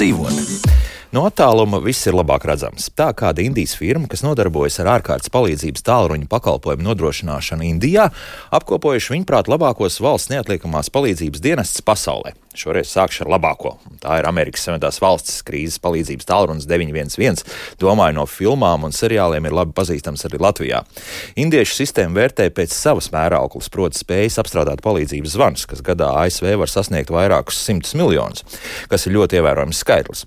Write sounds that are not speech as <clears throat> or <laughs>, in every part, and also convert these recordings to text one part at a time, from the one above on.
dzīvot. No attāluma viss ir labāk redzams. Tā kāda Indijas firma, kas nodarbojas ar ārkārtas palīdzības tālruņa pakalpojumu nodrošināšanu Indijā, apkopojuši viņuprāt labākos valsts neatliekamās palīdzības dienestus pasaulē. Šoreiz sākšu ar labāko. Tā ir Amerikas Savienotās valsts krīzes palīdzības tālrunis 911. Domāju, no filmām un seriāliem ir labi pazīstams arī Latvijā. Indiešu sistēma vērtē pēc savas mērauklas, proti, spējas apstrādāt palīdzības zvanus, kas gadā ASV var sasniegt vairākus simtus miljonus, kas ir ļoti ievērojams skaitlis.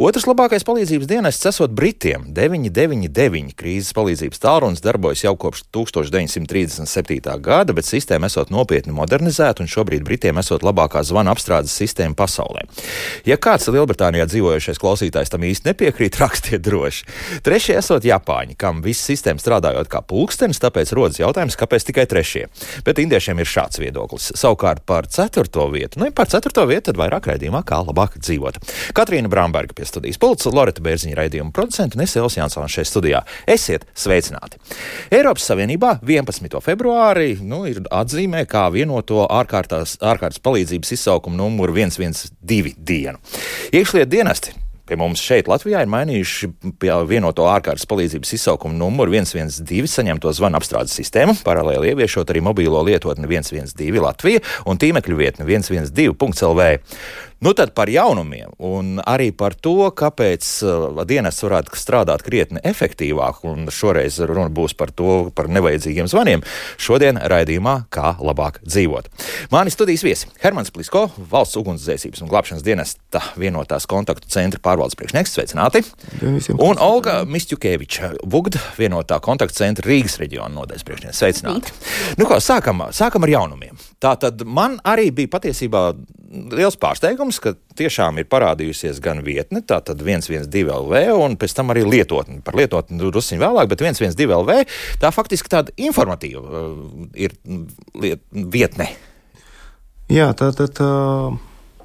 Otrs labākais palīdzības dienests esot Britiem. 999 krīzes palīdzības tālrunis darbojas jau kopš 1937. gada, bet sistēma esot nopietni modernizēta un šobrīd Britiem esot labākā zvana apstrādes sistēma pasaulē. Ja kāds Lielbritānijā dzīvojušais klausītājs tam īsti nepiekrīt, <laughs> rakstiet droši. Trešie esot Japāņi, kam viss sistēma strādājot kā pulkstenis, tāpēc rodas jautājums, kāpēc tikai trešie. Bet indiešiem ir šāds viedoklis. Savukārt par ceturto vietu, nu, ja par ceturto vietu, tad vairāk raidījumā, kā labāk dzīvot. Katrīna Bramberga pie studijas pulca, Loreta Bērziņa raidījuma producenta un es Elsijas Jansons šeit studijā. Esiet sveicināti! Eiropas Savienībā 11. februārī nu, ir atzīmē kā vienoto ārkārtas, ārkārtas palīdzības izsaukumu numuru 112 dienu. Iekšliet dienesti Pie mums šeit, Latvijā, ir mainījuši vienoto ārkārtas palīdzības izsaukumu numuru 112, saņemto zvanu apstrādes sistēmu, paralēli ieviešot arī mobīlo lietotni 112 Latvija un tīmekļu vietni 112.lv. Nu tad par jaunumiem un arī par to, kāpēc uh, dienas varētu strādāt krietni efektīvāk, un šoreiz runa būs par to, par nevajadzīgiem zvaniem. Šodien raidījumā Kā labāk dzīvot. Mani studijas viesi Hermans Plisko, valsts ugunsdzēsības un glābšanas dienesta vienotās kontaktu centra pārvaldes priekšnieks, sveicināti! Un Olga Mistjukeviča, Vugda vienotā kontaktu centra Rīgas reģiona nodaļas priekšnieks, sveicināti! Nu ko, sākam, sākam ar jaunumiem. Tā tad man arī bija patiesībā liels pārsteigums, ka tiešām ir parādījusies gan vietne, tā tad 112 LV, un pēc tam arī lietotne. Par lietotni druskuļi vēlāk, bet 112 LV tā faktiski tāda informatīva uh, ir liet, vietne. Jā, tā tad.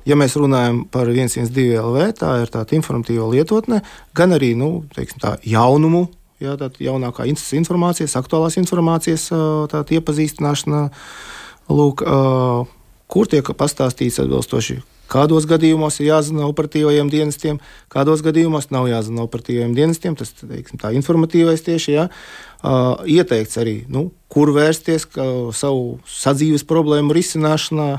Ja mēs runājam par 112 LV, tā ir tāda informatīva lietotne, gan arī nu, teiksim, tā jaunumu, jā, jaunākā informācijas, aktuālās informācijas uh, iepazīstināšana. Lūk, kur tiek pastāstīts atbilstoši, kādos gadījumos ir jāzina operatīvajiem dienestiem, kādos gadījumos nav jāzina operatīvajiem dienestiem. Tas teiksim, tā informatīvais tieši jā. Ieteikts arī, nu, kur vērsties savu sadzīves problēmu risināšanā,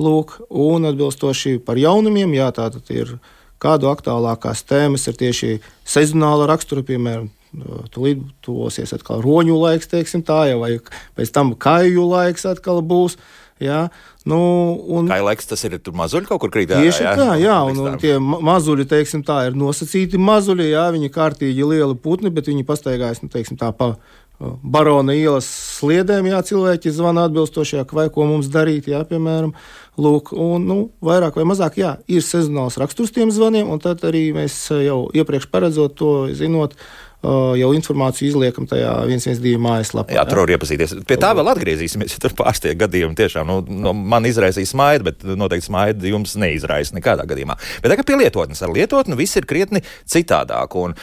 lūk, un atbilstoši par jaunumiem, jā, tātad ir kādu aktuālākās tēmas ir tieši sezonāla rakstura, piemēram, Tūlīt tuvosies atkal roņu laiks, teiksim tā, ja, vai pēc tam kāju laiks atkal būs. Jā, nu, un, Kā laiks tas ir? Tur mazuļi kaut kur krīt. Tieši jā, tā, jā, un, un tie mazuļi, teiksim tā, ir nosacīti mazuļi, jā, viņi kārtīgi lieli putni, bet viņi pastaigājas, nu, teiksim tā, pa barona ielas sliedēm, jā, cilvēki zvana atbilstošāk, vai ko mums darīt, jā, piemēram, lūk, un, nu, vairāk vai mazāk, jā, ir sezonāls raksturs tiem zvaniem, un tad arī mēs jau iepriekš paredzot to, zinot, jau informāciju izliekam tajā 112 mājaslapā. Jā, tur var iepazīties. Pie tā vēl atgriezīsimies, ja tur pārstie gadījumi tiešām nu, nu, man izraisīja smaidu, bet noteikti smaidu jums neizraisa nekādā gadījumā. Bet tagad pie lietotnes ar lietotni viss ir krietni citādāk. Un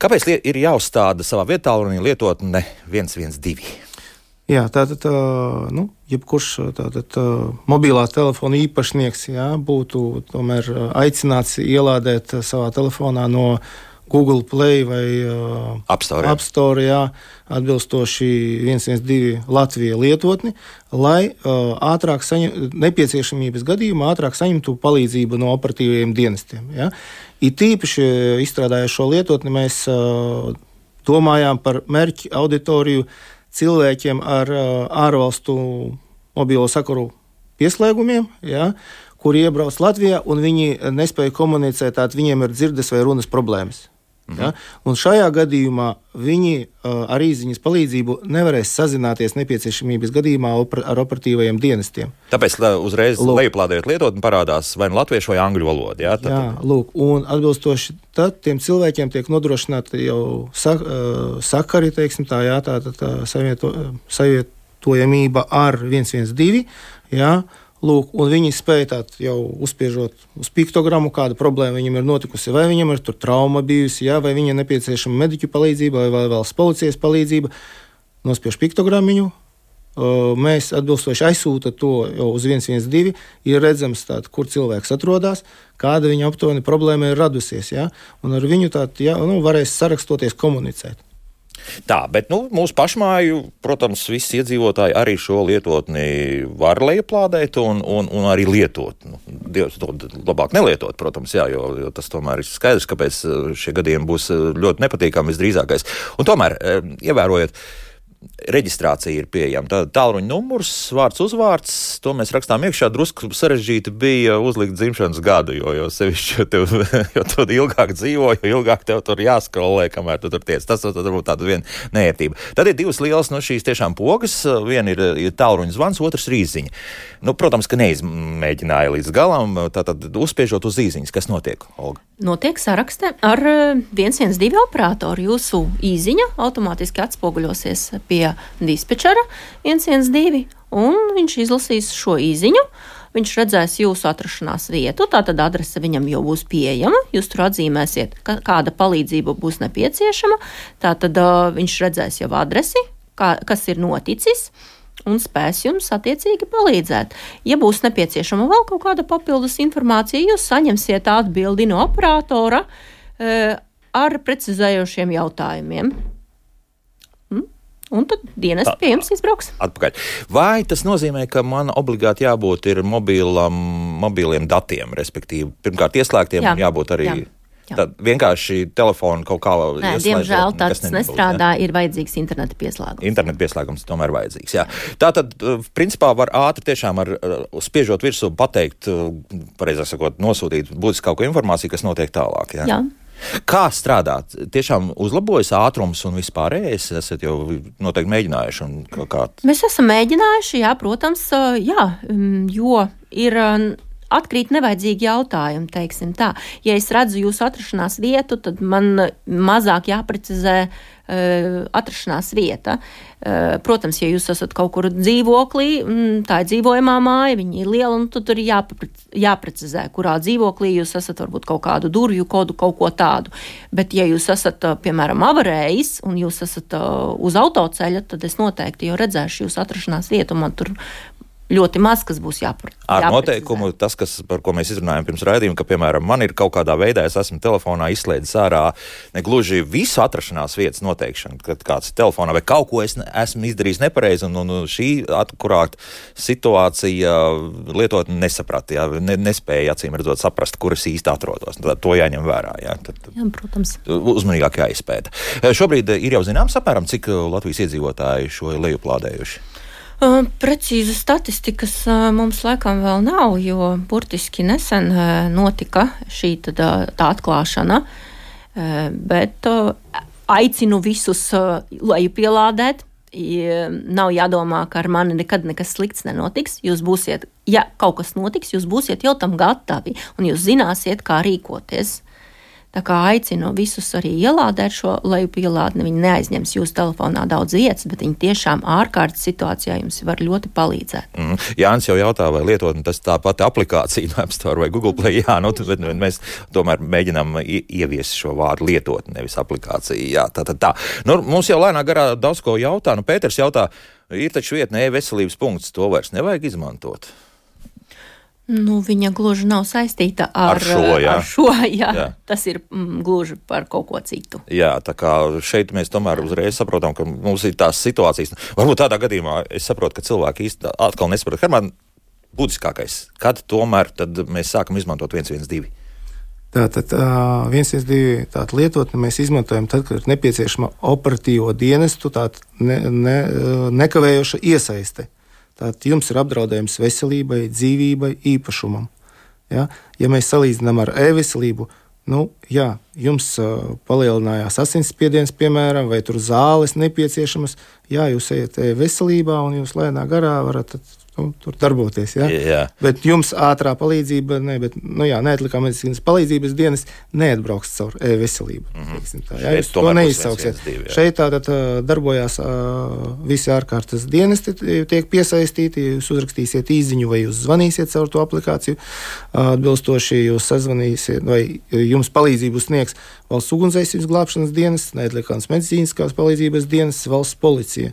kāpēc ir jāuzstāda savā vietā un lietotne 112? Jā, tātad, nu, jebkurš tātad, mobilā telefona īpašnieks jā, būtu tomēr aicināts ielādēt savā telefonā no Google Play vai uh, App Store, App Store jā, atbilstoši 112 Latvijas lietotni, lai uh, ātrāk saņem, nepieciešamības gadījumā ātrāk saņemtu palīdzību no operatīviem dienestiem. Ja. It īpaši izstrādājot šo lietotni, mēs uh, domājām par mērķu auditoriju cilvēkiem ar uh, ārvalstu mobilo sakaru pieslēgumiem. Ja, kuri iebrauc Latvijā, un viņi nespēja komunicēt, tad viņiem ir dzirdes vai runas problēmas. Mhm. Ja? Un šajā gadījumā viņi uh, ar īsiņas palīdzību nevarēs sazināties nepieciešamības gadījumā opera, ar operatīvajiem dienestiem. Tāpēc uzreiz lejuplādējot lietotni parādās vai nu latviešu vai angļu valoda. Ja? Tad, jā, lūk, un atbilstoši tad tiem cilvēkiem tiek nodrošināta jau sa, uh, sakari, teiksim tā, jā, tā, tā, tā savieto, savietojamība ar 112. Jā, Lūk, un viņi spēja tādu jau uzspiežot uz piktogrammu, kāda problēma viņam ir notikusi. Vai viņam ir trauma bijusi, jā, vai viņam nepieciešama mediķu palīdzība, vai vēl, policijas palīdzība. Nospiež piktogrammiņu, mēs atbilstoši aizsūta to uz 112, ir redzams, tād, kur cilvēks atrodas, kāda viņa aptuveni problēma ir radusies. Ja? Un ar viņu tād, ja, nu, varēs sarakstoties, komunicēt. Tā, bet nu, mūsu pašmāju, protams, visi iedzīvotāji arī šo lietotni var lejuplādēt un, un, un arī lietot. Nu, Dievs to labāk nelietot, protams, jā, jo, jo tas tomēr ir skaidrs, kāpēc šie gadījumi būs ļoti nepatīkami visdrīzākais. Un tomēr, ievērojot, reģistrācija ir pieejama. Tāda tālruņa numurs, vārds, uzvārds, to mēs rakstām iekšā. Drusku sarežģīti bija uzlikt dzimšanas gadu, jo, jo sevišķi, jo, tev, <laughs> jo tu ilgāk dzīvo, jo ilgāk tev tur jāskrolē, kamēr tu tur tiec. Tas varbūt tāda viena neērtība. Tad ir divas lielas no šīs tiešām pogas. Viena ir, ir tālruņa zvans, otrs ir īziņa. Nu, protams, ka neizmēģināja līdz galam. Tātad uzspiežot uz īziņas, kas notiek, Olga? Notiek sarakste ar 112 eh, operatoru. Jūsu īziņa automātiski atspoguļosies pie dispečera 112, un viņš izlasīs šo īziņu. Viņš redzēs jūsu atrašanās vietu, tātad adrese viņam jau būs pieejama. Jūs tur atzīmēsiet, ka, kāda palīdzība būs nepieciešama. Tātad uh, viņš redzēs jau adresi, kā, kas ir noticis. Uh, un spēs jums attiecīgi palīdzēt. Ja būs nepieciešama vēl kaut kāda papildus informācija, jūs saņemsiet atbildi no operatora e, ar precizējošiem jautājumiem. Hm? Un tad dienas pie jums izbrauks. Atpakaļ. Vai tas nozīmē, ka man obligāti jābūt mobilam, mobiliem datiem, respektīvi, pirmkārt ieslēgtiem, Jā. jābūt arī. Jā Tad vienkārši telefonu kaut kā Nē, diemžēl tāds nestrādā, jā. ir vajadzīgs interneta pieslēgums. Interneta pieslēgums tomēr vajadzīgs. Jā. Tā tad, uh, principā, var ātri tiešām ar uh, spiežot virsū pateikt, uh, pareizāk sakot, nosūtīt būtiski kaut ko informāciju, kas notiek tālāk. Jā. jā. Kā strādāt? Tiešām uzlabojas ātrums un vispārējais. Esat jau noteikti mēģinājuši. Kā... Mēs esam mēģinājuši, jā, protams, jā, mm, jo ir atkrīt nevajadzīgi jautājumi, teiksim tā. Ja es redzu jūsu atrašanās vietu, tad man mazāk jāprecizē uh, atrašanās vieta. Uh, protams, ja jūs esat kaut kur dzīvoklī, mm, tā ir dzīvojamā māja, viņa ir liela, un tad tur ir jāpre, jāprecizē, kurā dzīvoklī jūs esat, varbūt kaut kādu durvju kodu, kaut ko tādu. Bet, ja jūs esat, uh, piemēram, avarējis un jūs esat uz autoceļa, tad es noteikti jau redzēšu jūsu atrašanās vietu, un man tur ļoti maz, kas būs jāpar. Ar noteikumu, tas, kas, par ko mēs izrunājam pirms raidījuma, ka, piemēram, man ir kaut kādā veidā, es esmu telefonā izslēdzis ārā ne gluži visu atrašanās vietas noteikšanu, kad kāds ir telefonā, vai kaut ko es ne, esmu izdarījis nepareizi, un, un šī atkurāt situācija lietot nesaprata, jā, ne, nespēja acīm redzot saprast, kur es īsti atrodos. Tad to jāņem vērā. Jā, tad, jā, protams. Uzmanīgāk jāizpēta. Šobrīd ir jau zināms, apmēram, cik Latvijas iedzīvotāji šo lejuplādējuši. Precīzu statistikas mums laikam vēl nav, jo burtiski nesen notika šī tā, tā atklāšana. Bet aicinu visus lejupielādēt. Nav jādomā, ka ar mani nekad nekas slikts nenotiks. Jūs būsiet, ja kaut kas notiks, jūs būsiet jau tam gatavi un jūs zināsiet, kā rīkoties. Tā kā aicinu visus arī ielādēt šo lejupielādni. Viņi neaizņems jūsu telefonā daudz vietas, bet viņi tiešām ārkārtas situācijā jums var ļoti palīdzēt. Mm. Jānis jau jautā, vai lietotne tas tā pati aplikācija no App Store vai Google Play. Jā, nu, bet mēs tomēr mēģinām ieviest šo vārdu lietotne, nevis aplikācija. Jā, tā, tā, tā. Nu, mums jau lēnā garā daudz ko jautā. Nu, Pēters jautā, ir taču vietnē e-veselības punkts, to vairs nevajag izmantot. Nu, viņa gluži nav saistīta ar, ar šo. Jā. Ar šo jā. Jā. Tas ir mm, gluži par kaut ko citu. Jā, tā kā šeit mēs tomēr uzreiz saprotam, ka mums ir tās situācijas. Varbūt tādā gadījumā es saprotu, ka cilvēki īsti atkal nesaprot. Herman, būtiskākais, kad tomēr mēs sākam izmantot 112. Tātad uh, 112 tādu lietotni mēs izmantojam tad, kad ir nepieciešama operatīvo dienestu ne, ne, nekavējoša iesaiste. Tātad jums ir apdraudējums veselībai, dzīvībai, īpašumam. Ja, ja mēs salīdzinām ar e-veselību, nu, jā, jums uh, palielinājās asinsspiediens, piemēram, vai tur zāles nepieciešamas, jā, jūs ejat e-veselībā un jūs lēnā garā varat nu, tur darboties. Ja? Jā. Bet jums ātrā palīdzība, ne, bet, nu, jā, neatlikā medicīnas palīdzības dienas neatbrauks caur e-veselību. Mm -hmm. tā, jā, jūs to neizsauksiet. Jā. Šeit tātad darbojās visi ārkārtas dienesti, tiek piesaistīti. Jūs uzrakstīsiet īziņu vai jūs zvanīsiet caur to aplikāciju. Atbilstoši jūs sazvanīsiet vai jums palīdzību sniegs valsts ugunsdzēsības glābšanas dienas, neatliekams medicīniskās palīdzības dienas, valsts policija.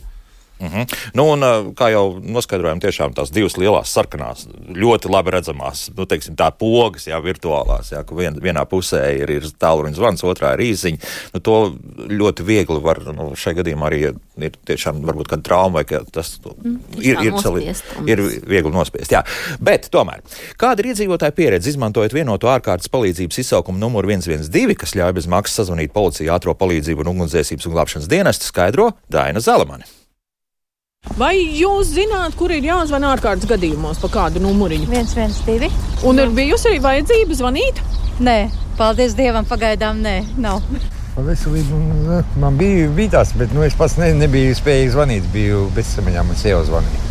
Uh -huh. nu, un, kā jau noskaidrojām, tiešām tās divas lielās sarkanās, ļoti labi redzamās, nu, teiksim, tā pogas, jā, virtuālās, jā, ka vien, vienā pusē ir, ir tālruņa zvans, otrā ir īziņa. Nu, to ļoti viegli var, nu, šai gadījumā arī ir tiešām varbūt kāda trauma vai ka tas mm, ir, ir, celi, ir viegli nospiest. Jā. Bet tomēr, kāda ir iedzīvotāja pieredze izmantojot vienoto ārkārtas palīdzības izsaukumu numuru 112, kas ļauj bez maksas sazvanīt policiju, ātro palīdzību un ugunsdzēsības un glābšanas dienestu, skaidro Daina Zalamani. Vai jūs zināt, kur ir jāzvan ārkārtas gadījumos pa kādu numuriņu? 112. Un ir bijusi arī vajadzība zvanīt? Nē, paldies Dievam, pagaidām nē, nav. Par veselību nu, man bija, bija tas, bet nu, es pats ne, nebiju spējīgs zvanīt. Biju bezsamaņā, man sieva zvanīja.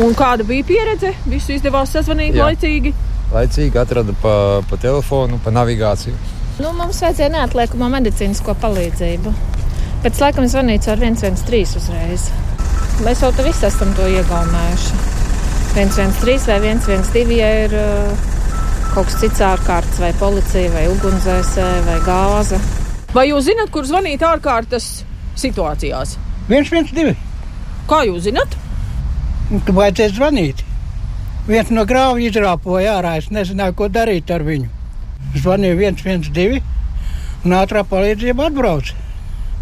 Un kāda bija pieredze? Visu izdevās sazvanīt Jā. laicīgi. Laicīgi atrada pa, pa telefonu, pa navigāciju. Nu, mums vajadzēja neatliekamo medicīnisko palīdzību. Pēc laikam zvanīts ar 113 uzreiz. Mēs jau visi esam to iegaumējuši. 113 vai 112, ja ir kaut kas cits ārkārtas, vai policija, vai ugunsdzēsēji, vai gāze. Vai jūs zināt, kur zvanīt ārkārtas situācijās? 112. Kā jūs zināt? Tur vajadzēja zvanīt. Viens no grāva izrāpoja ārā. Es nezināju, ko darīt ar viņu. Zvanīju 112, un ātrā palīdzība atbrauca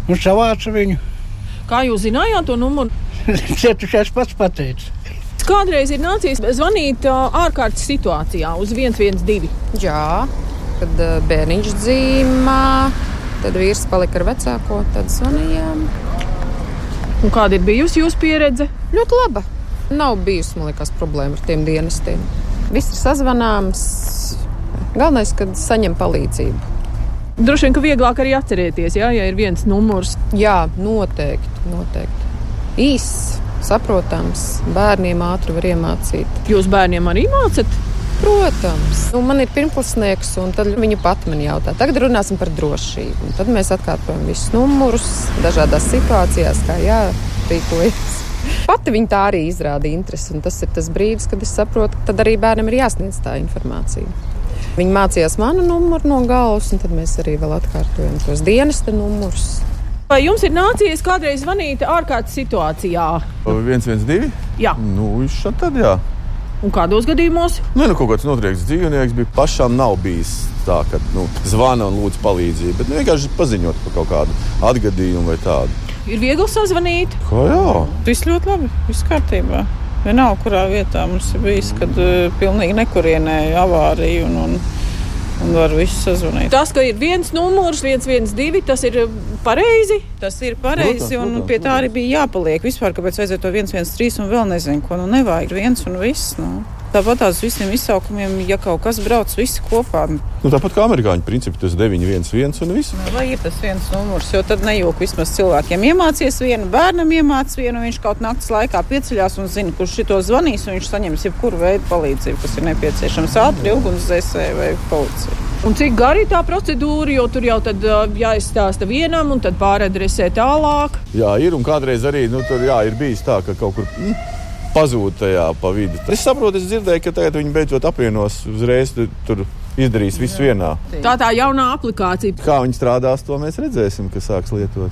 un savāca viņu. Kā jūs zinājāt to numuru? <laughs> Cietušais pats pateicis. Kādreiz ir nācies zvanīt ārkārtas situācijā uz 112. Jā, kad bērniņš dzīvā, tad vīrs palika ar vecāko, tad zvanījām. Un kāda ir bijusi jūsu pieredze? Ļoti laba. Nav bijusi, man liekas, problēma ar tiem dienestiem. Viss ir sazvanāms. Galvenais, kad saņem palīdzību. Droši vien, ka vieglāk arī atcerēties, jā, ja ir viens numurs. Jā, noteikti. Noteikti īss, saprotams, bērniem ātri var iemācīt. Jūs bērniem arī mācāt? Protams, nu, man ir pirmkursnieks, un viņa pati man jautā, tagad runāsim par drošību. Un tad mēs atkārtojam visus numurus, dažādās situācijās, kā jārīkojas. Pati viņa tā arī izrāda interesi, un tas ir tas brīdis, kad es saprotu, ka tad arī bērnam ir jāsniedz tā informācija. Viņi mācījās manu numuru no galvas, un tad mēs arī vēl atkārtojam tos dienesta numurus. Vai jums ir nācies kādreiz zvanīt ārkārtas situācijā? 112? Jā, nu, tad jā. Un kādos gadījumos? Nu, nu kaut kāds notriekts dzīvnieks bija. Pašām nav bijis tā, ka nu, zvana un lūdz palīdzību, bet nu, vienkārši paziņot par kaut kādu atgadījumu vai tādu. Ir viegli sazvanīt. Kā jā? Viss ļoti labi, viss kārtībā. Vienalga, kurā vietā mums ir bijis, kad uh, pilnīgi nekurienē avārija un, un un var visu sazvanīt. Tas, ka ir viens numurs, viens, viens, divi, tas ir eh, pareizi. Tas ir pareizi, un protams. pie tā arī bija jāpaliek. Vispār, kāpēc vajadzēja to viens, viens, trīs un vēl nezinu, ko nu nevajag viens un viss. Nu. Tāpat tās visiem izsaukumiem, ja kaut kas brauc visi kopā. Nu, tāpat kā amerikāņu principi, tas 911 un viss. Nu, vai ir tas viens numurs, jo tad nejūk vismaz cilvēkiem iemācies vienu, bērnam iemācīs vienu, viņš kaut naktas laikā pieceļās un zina, kurš šito zvanīs, un viņš saņems jebkuru veidu palīdzību, kas ir nepieciešams ātri, ugunsdzēsēji vai policija. Un cik gara ir tā procedūra, jo tur jau tad jāizstāsta vienam un tad pāradresē tālāk? Jā, ir un kādreiz arī nu, tur jā, ir bijis tā, ka kaut kur. Mm, pazūd tajā pa vidu. Es saprotu, es dzirdēju, ka tagad viņi beidzot apvienos uzreiz tur. Izdarīs visu vienā. Tā tā jaunā aplikācija. Kā viņi strādās, to mēs redzēsim, kas sāks lietot.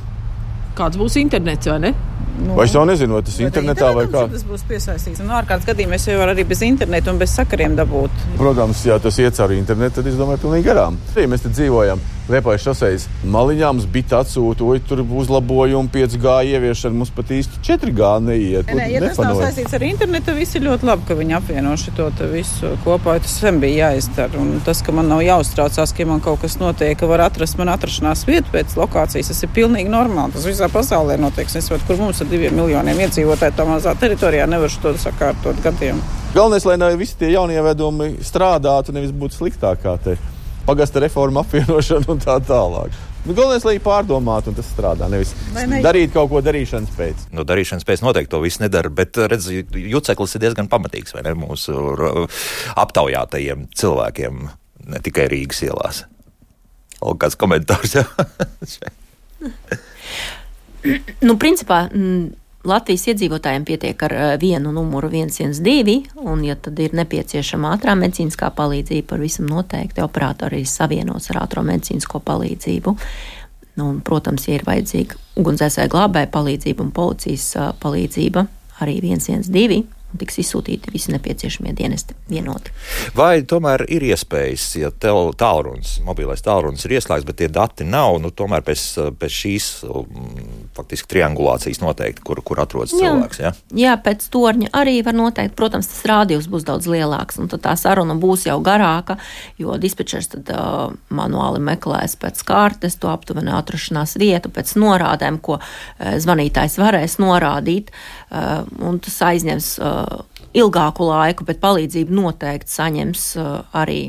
Kāds būs internets vai ne? Nu, vai es jau nezinu, vai tas ir internetā vai kā? Tas būs piesaistīts. Un ārkārtas gadījumā es jau varu arī bez interneta un bez sakariem dabūt. Protams, ja tas iet cauri internetu, tad es domāju, pilnīgi garām. Arī mēs te dzīvojam Liepājas šoseis malijā mums bija atsūta, oi, tur uzlabojumi, 5G ieviešana, mums pat īsti 4G neiet. Nē, ja tas nav saistīts ar internetu, viss ir ļoti labi, ka viņi apvieno šo visu kopā. Tas sen bija jāizdara. Un tas, ka man nav jāuztraucās, ka man kaut kas notiek, ka var atrast man atrašanās vietu pēc lokācijas, tas ir pilnīgi normāli. Tas visā pasaulē notiek. Es saprotu, kur mums ar diviem miljoniem iedzīvotāju tā mazā teritorijā nevar to sakārtot gadiem. Galvenais, lai visi tie jaunievedumi strādātu, nevis būtu sliktākā te pagasta reforma apvienošana un tā tālāk. Nu, Galvenais, lai pārdomātu, un tas strādā. Nevis ne? darīt kaut ko darīšanas pēc. Nu, darīšanas pēc noteikti to viss nedara, bet redziet, juceklis ir diezgan pamatīgs ne, mūsu aptaujātajiem cilvēkiem, ne tikai Rīgas ielās. Lūk, kāds komentārs. <laughs> <laughs> nu, principā. Mm, Latvijas iedzīvotājiem pietiek ar eh, vienu numuru 112, un, ja tad ir nepieciešama ātrā medicīniskā palīdzība, par visam noteikti operatori savienos ar ātrā medicīnisko palīdzību. Nu, un, protams, ja ir vajadzīga ugunsdzēsēja glābēja palīdzība un policijas palīdzība, arī 112 un tiks izsūtīti visi nepieciešamie dienesti vienoti. Vai tomēr ir iespējas, ja tālrunis, mobilais tālrunis ir ieslēgts, bet tie dati nav, nu, tomēr pēc, pēc šīs um, faktiski triangulācijas noteikti, kur, kur atrodas jā. cilvēks? Ja? Jā, pēc torņa arī var noteikt. Protams, tas rādījums būs daudz lielāks, un tad tā saruna būs jau garāka, jo dispečers tad uh, manuāli meklēs pēc kārtas to aptuveni atrašanās vietu, pēc norādēm, ko uh, zvanītājs varēs norādīt, uh, un tas aizņems Uh, ilgāku laiku, bet palīdzību noteikti saņems uh, arī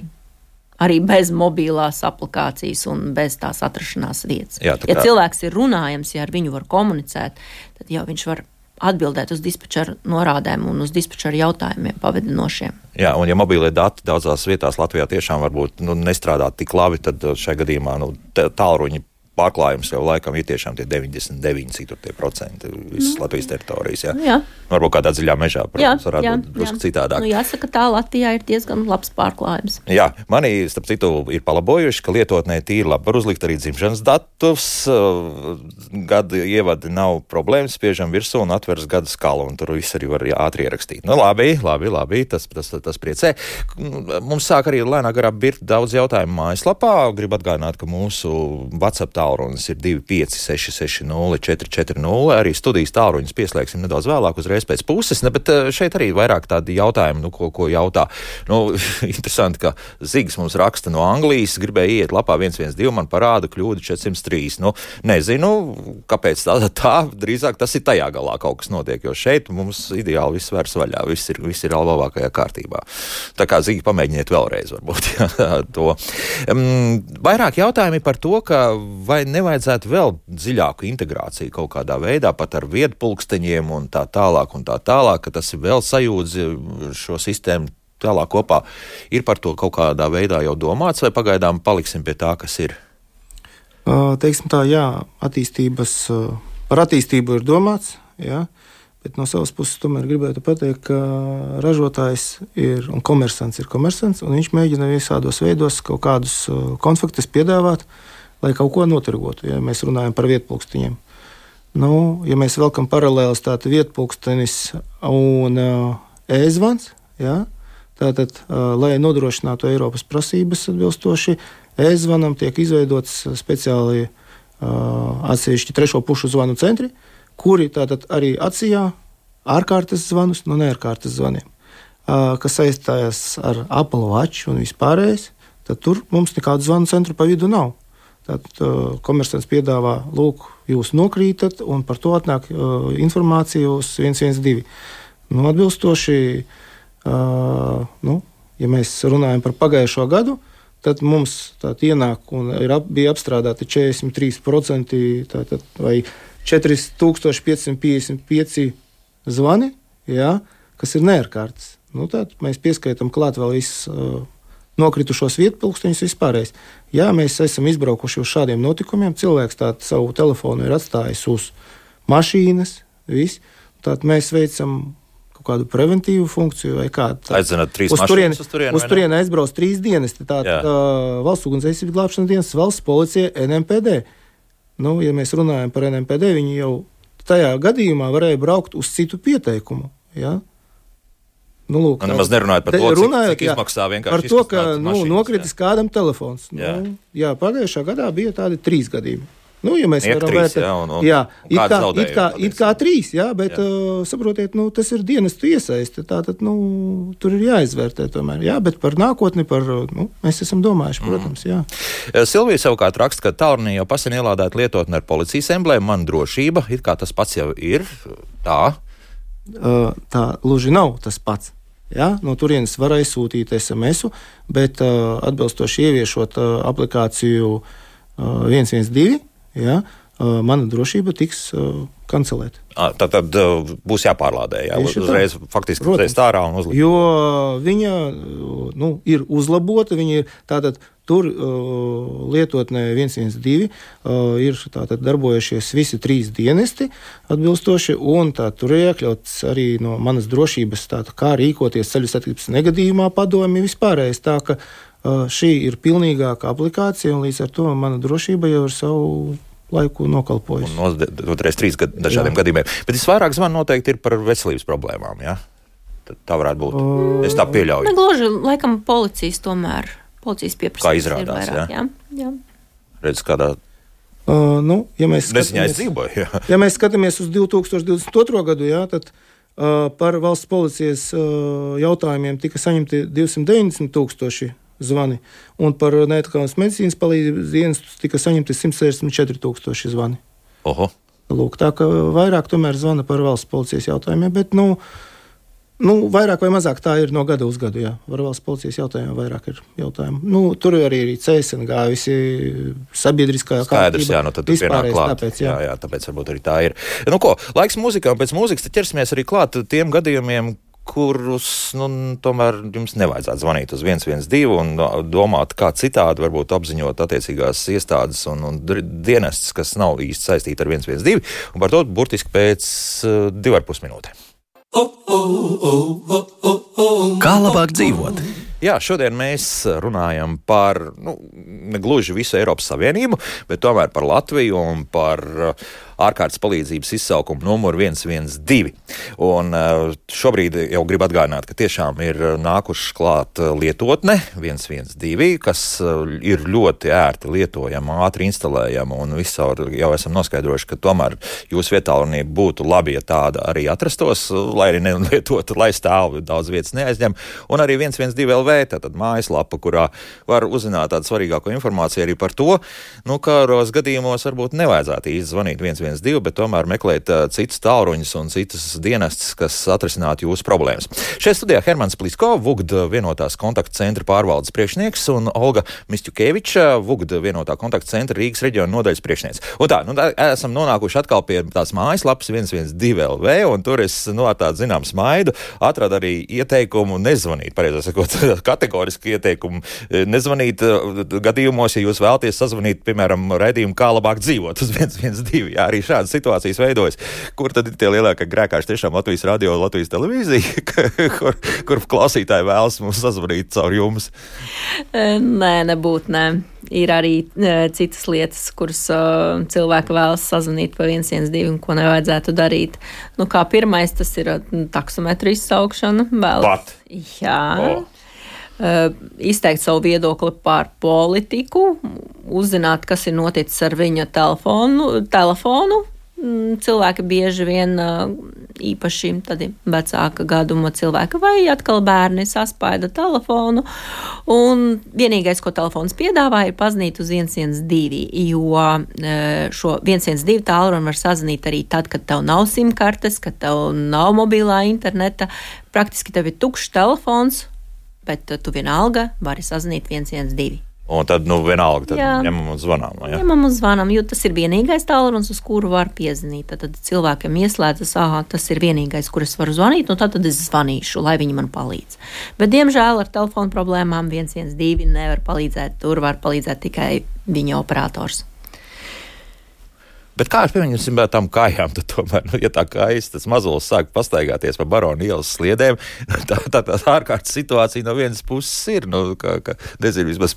arī bez mobilās aplikācijas un bez tās atrašanās vietas. Jā, kā... Ja cilvēks ir runājams, ja ar viņu var komunicēt, tad jau viņš var atbildēt uz dispečera norādēm un uz dispečera jautājumiem pavadinošiem. Jā, un ja mobilie dati daudzās vietās Latvijā tiešām varbūt nu, nestrādā tik labi, tad šajā gadījumā nu, tālruņi pārklājums jau laikam ir tiešām tie 99 procenti visas mm. Latvijas teritorijas. Jā. Jā. Varbūt kādā dziļā mežā, protams, jā, varētu jā, būt drusku citādāk. Nu, jāsaka, tā Latvijā ir diezgan labs pārklājums. Jā, manī, starp citu, ir palabojuši, ka lietotnē tīri labi var uzlikt arī dzimšanas datus. Gada ievadi nav problēmas, spiežam virsū un atveras gada skalu, un tur viss arī var ātri ierakstīt. Nu, labi, labi, labi tas, tas, tas priecē. Mums sāk arī lēnā garā birt daudz jautājumu mājaslapā. Gribu atgādināt, ka mūsu WhatsApp tā tālrunis ir 256, 440. Arī studijas tālruņus pieslēgsim nedaudz vēlāk, uzreiz pēc puses. Ne, bet eh, šeit arī vairāk tādi jautājumi, nu, ko, ko jautā. Nu, <laughs> interesanti, ka Zigs mums raksta no Anglijas, gribēja iet lapā 112, man parāda kļūdu 403. Nu, nezinu, kāpēc tā, tā, drīzāk tas ir tajā galā kaut kas notiek, jo šeit mums ideāli viss vērs vaļā, viss ir, viss ir labākajā kārtībā. Tā kā Zigi pamēģiniet vēlreiz, varbūt <laughs> jā, to. Um, vairāk jautājumi par to, ka vai vai nevajadzētu vēl dziļāku integrāciju kaut kādā veidā, pat ar viedpulksteņiem un tā tālāk, un tā tālāk, ka tas vēl sajūdzi šo sistēmu tālāk kopā. Ir par to kaut kādā veidā jau domāts, vai pagaidām paliksim pie tā, kas ir? Teiksim tā, jā, attīstības, par attīstību ir domāts, jā, bet no savas puses tomēr gribētu pateikt, ka ražotājs ir un komersants ir komersants, un viņš mēģina visādos veidos kaut kādus konfliktus piedāvāt, uh, lai kaut ko notirgotu, ja mēs runājam par vietpunktiņiem. Nu, ja mēs velkam paralēlus tādu vietpunktenis un uh, e-zvans, ja, tātad, uh, lai nodrošinātu Eiropas prasības atbilstoši, e-zvanam tiek izveidots speciāli uh, atsevišķi trešo pušu zvanu centri, kuri tātad arī atsijā ārkārtas zvanus no neārkārtas zvaniem, uh, kas saistās ar Apple Watch un vispārējais, tad tur mums nekādu zvanu centru pa vidu nav. Tad uh, komersants piedāvā, lūk, jūs nokrītat, un par to atnāk uh, informācija uz 112. Nu, atbilstoši, uh, nu, ja mēs runājam par pagājušo gadu, tad mums ienāk un ap, bija apstrādāti 43% tātad, vai 4555 zvani, jā, kas ir neērkārtas. Nu, tad mēs pieskaitām klāt vēl visas. Uh, nokritušos vietpunktus vispārējais. Jā, mēs esam izbraukuši uz šādiem notikumiem. Cilvēks tādu savu telefonu ir atstājis uz mašīnas, viss. Tad mēs veicam kaut kādu preventīvu funkciju vai kādu tādu. Aizzināt, trīs uz turieni, uz turieni, uz turieni aizbrauc trīs dienas. Tā ir uh, valsts ugunsdzēsības glābšanas dienas, valsts policija, NMPD. Nu, ja mēs runājam par NMPD, viņi jau tajā gadījumā varēja braukt uz citu pieteikumu. Ja? Nu, lūk, nu, nemaz nerunājot par to, cik, runājot, cik izmaksā vienkārši. Par to, ka nu, nokritis jā. kādam telefons. Nu, jā. jā, pagājušā gadā bija tādi trīs gadījumi. Nu, ja mēs varam vērtēt, jā, un, un, jā, un it, kā, it, kā, it kā trīs, jā, bet jā. Uh, saprotiet, nu, tas ir dienestu iesaisti. Tātad nu, tur ir jāizvērtē tomēr. Jā, bet par nākotni par, nu, mēs esam domājuši, mhm. protams. Jā. Mm. Silvija savukārt raksta, ka Taurnī jau pasen ielādēta lietotne ar policijas emblēmu, man drošība, it kā tas pats jau ir. Tā. Uh, tā gluži nav tas pats. Ja? No turienes var aizsūtīt SMS, bet uh, atbilstoši ieviešot uh, aplikāciju uh, 112, ja? uh, mana drošība tiks uh, kancelēta. Tā tad uh, būs jāpārlādē. Jā, uzreiz tā. faktiski uzreiz tā ārā un uzlikt. Jo viņa nu, ir uzlabota, viņa ir tātad. Tur uh, lietotnē 112 uh, ir tātad, darbojušies visi trīs dienesti atbilstoši, un tā, tur ir iekļauts arī no manas drošības, tātad, kā rīkoties ceļu satiksmes negadījumā, padomi vispārējais. Tā ka uh, šī ir pilnīgāka aplikācija, un līdz ar to mana drošība jau ir savu laiku nokalpojis. Un noturēs trīs gad, dažādiem jā. gadījumiem. Bet visvairāk zvanu noteikti ir par veselības problēmām. Ja? Tā varētu būt. Uh, es tā pieļauju. Negluži, laikam, policijas tomēr. Policijas pieprasījums. Kā izrādās, vairāk, jā. jā. jā. Redz, kādā Uh, nu, ja, mēs skatāmies, dzīvoju, <laughs> ja mēs skatāmies uz 2022. gadu, jā, tad uh, par valsts policijas uh, jautājumiem tika saņemti 290 tūkstoši zvani, un par neatkarības medicīnas palīdzības dienestu tika saņemti 164 tūkstoši zvani. Oho. Lūk, tā kā vairāk tomēr zvana par valsts policijas jautājumiem, bet nu, uh, Nu, vairāk vai mazāk tā ir no gada uz gadu. Jā. Var valsts policijas jautājumiem vairāk ir jautājumu. Nu, tur arī ir CSNG, visi sabiedriskā Skaidrs, jā, nu tad pienāk klāt. Tāpēc, jā. Jā, jā, tāpēc varbūt arī tā ir. Nu ko, laiks mūzikām, pēc mūzikas tad ķersimies arī klāt tiem gadījumiem, kurus nu, tomēr jums nevajadzētu zvanīt uz 112 un domāt, kā citādi varbūt apziņot attiecīgās iestādes un, un dienestus, kas nav īsti saistīti ar 112, un par to burtiski pēc uh, divarpus minūtēm. Kā labāk dzīvot? Jā, šodien mēs runājam par nu, gluži visu Eiropas Savienību, bet tomēr par Latviju un par uh, ārkārtas palīdzības izsaukumu numuru 112. Un uh, šobrīd jau gribu atgādināt, ka tiešām ir nākušas klāt uh, lietotne 112, kas ir ļoti ērti lietojama, ātri instalējama un visur jau esam noskaidrojuši, ka tomēr jūsu vietā būtu labi, ja tāda arī atrastos, lai arī nelietotu, lai stāv daudz vietas neaizņem. Un arī 112 LV, tātad mājaslapa, kurā var uzzināt tādu svarīgāko informāciju arī par to, nu, kāros gadījumos varbūt nevajadzētu īsti zvanīt 112. 112, bet tomēr meklēt citus tālruņus un citas dienestus, kas atrisinātu jūsu problēmas. Šeit studijā Hermans Plisko, Vugda vienotās kontaktu centra pārvaldes priekšnieks un Olga Mistjukeviča, Vugda vienotā kontaktu centra Rīgas reģiona nodaļas priekšnieks. Un tā, nu, tā, esam nonākuši atkal pie tās mājaslapas 112 LV, un tur es nu, tādu zinām smaidu atradu arī ieteikumu nezvanīt, pareizāk sakot, <laughs> kategoriski ieteikumu nezvanīt gadījumos, ja jūs vēlaties sazvanīt, piemēram, raidījumu, kā labāk dzīvot uz 112. Jā, arī arī šādas situācijas veidojas. Kur tad ir tie lielākie grēkāši? Tiešām Latvijas radio Latvijas televīzija, <laughs> kur, kur klausītāji vēlas mums sazvanīt caur jums? Nē, nebūtu. Nē. Ir arī e, citas lietas, kuras uh, cilvēki vēlas sazvanīt pa 112, un ko nevajadzētu darīt. Nu, kā pirmais, tas ir taksometru izsaukšana. Vēl. Pat. Jā. Oh. Uh, izteikt savu viedokli par politiku, uzzināt, kas ir noticis ar viņa telefonu. telefonu. Mm, cilvēki bieži vien īpaši vecāka gaduma cilvēki vai atkal bērni saspaida telefonu. Un vienīgais, ko telefons piedāvā, ir pazvanīt uz 112, jo šo 112 tālruni var sazvanīt arī tad, kad tev nav simkartes, kad tev nav mobilā interneta. Praktiski tev ir tukšs telefons, bet tu vienalga vari sazvanīt 112. Un tad, nu, vienalga, tad jā. ņemam un zvanām. Ja? Ņemam un zvanām, jo tas ir vienīgais tālrunis, uz kuru var piezvanīt. Tad, cilvēkiem ieslēdzas, ah, tas ir vienīgais, kur es varu zvanīt, un tad, tad es zvanīšu, lai viņi man palīdz. Bet, diemžēl, ar telefonu problēmām 112 nevar palīdzēt. Tur var palīdzēt tikai viņa operators. Bet kā ar pieņemsim tām kājām, tad tomēr, nu, ja tā kājas, tas mazulis sāk pastaigāties pa baronu ielas sliedēm, <laughs> tā, tā, tā ārkārtas situācija no vienas puses ir, nu, kā, kā nezinu, vismaz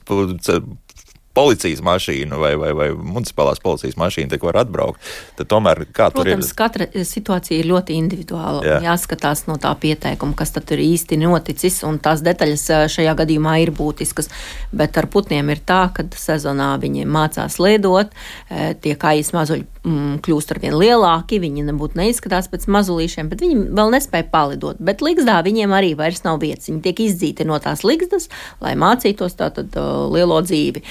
policijas mašīna vai, vai, vai municipālās policijas mašīna tik var atbraukt, tad tomēr kā Protams, tur ir? Protams, katra situācija ir ļoti individuāla. Jā. Jāskatās no tā pieteikuma, kas tad ir īsti noticis, un tās detaļas šajā gadījumā ir būtiskas. Bet ar putniem ir tā, ka sezonā viņi mācās liedot, tie kājas mazuļi mm, kļūst ar vien lielāki, viņi nebūtu neizskatās pēc mazulīšiem, bet viņi vēl nespēja palidot. Bet ligzdā viņiem arī vairs nav vietas. Viņi tiek izdzīti no tās ligzdas, lai mācītos tātad uh, lielo dzīvi.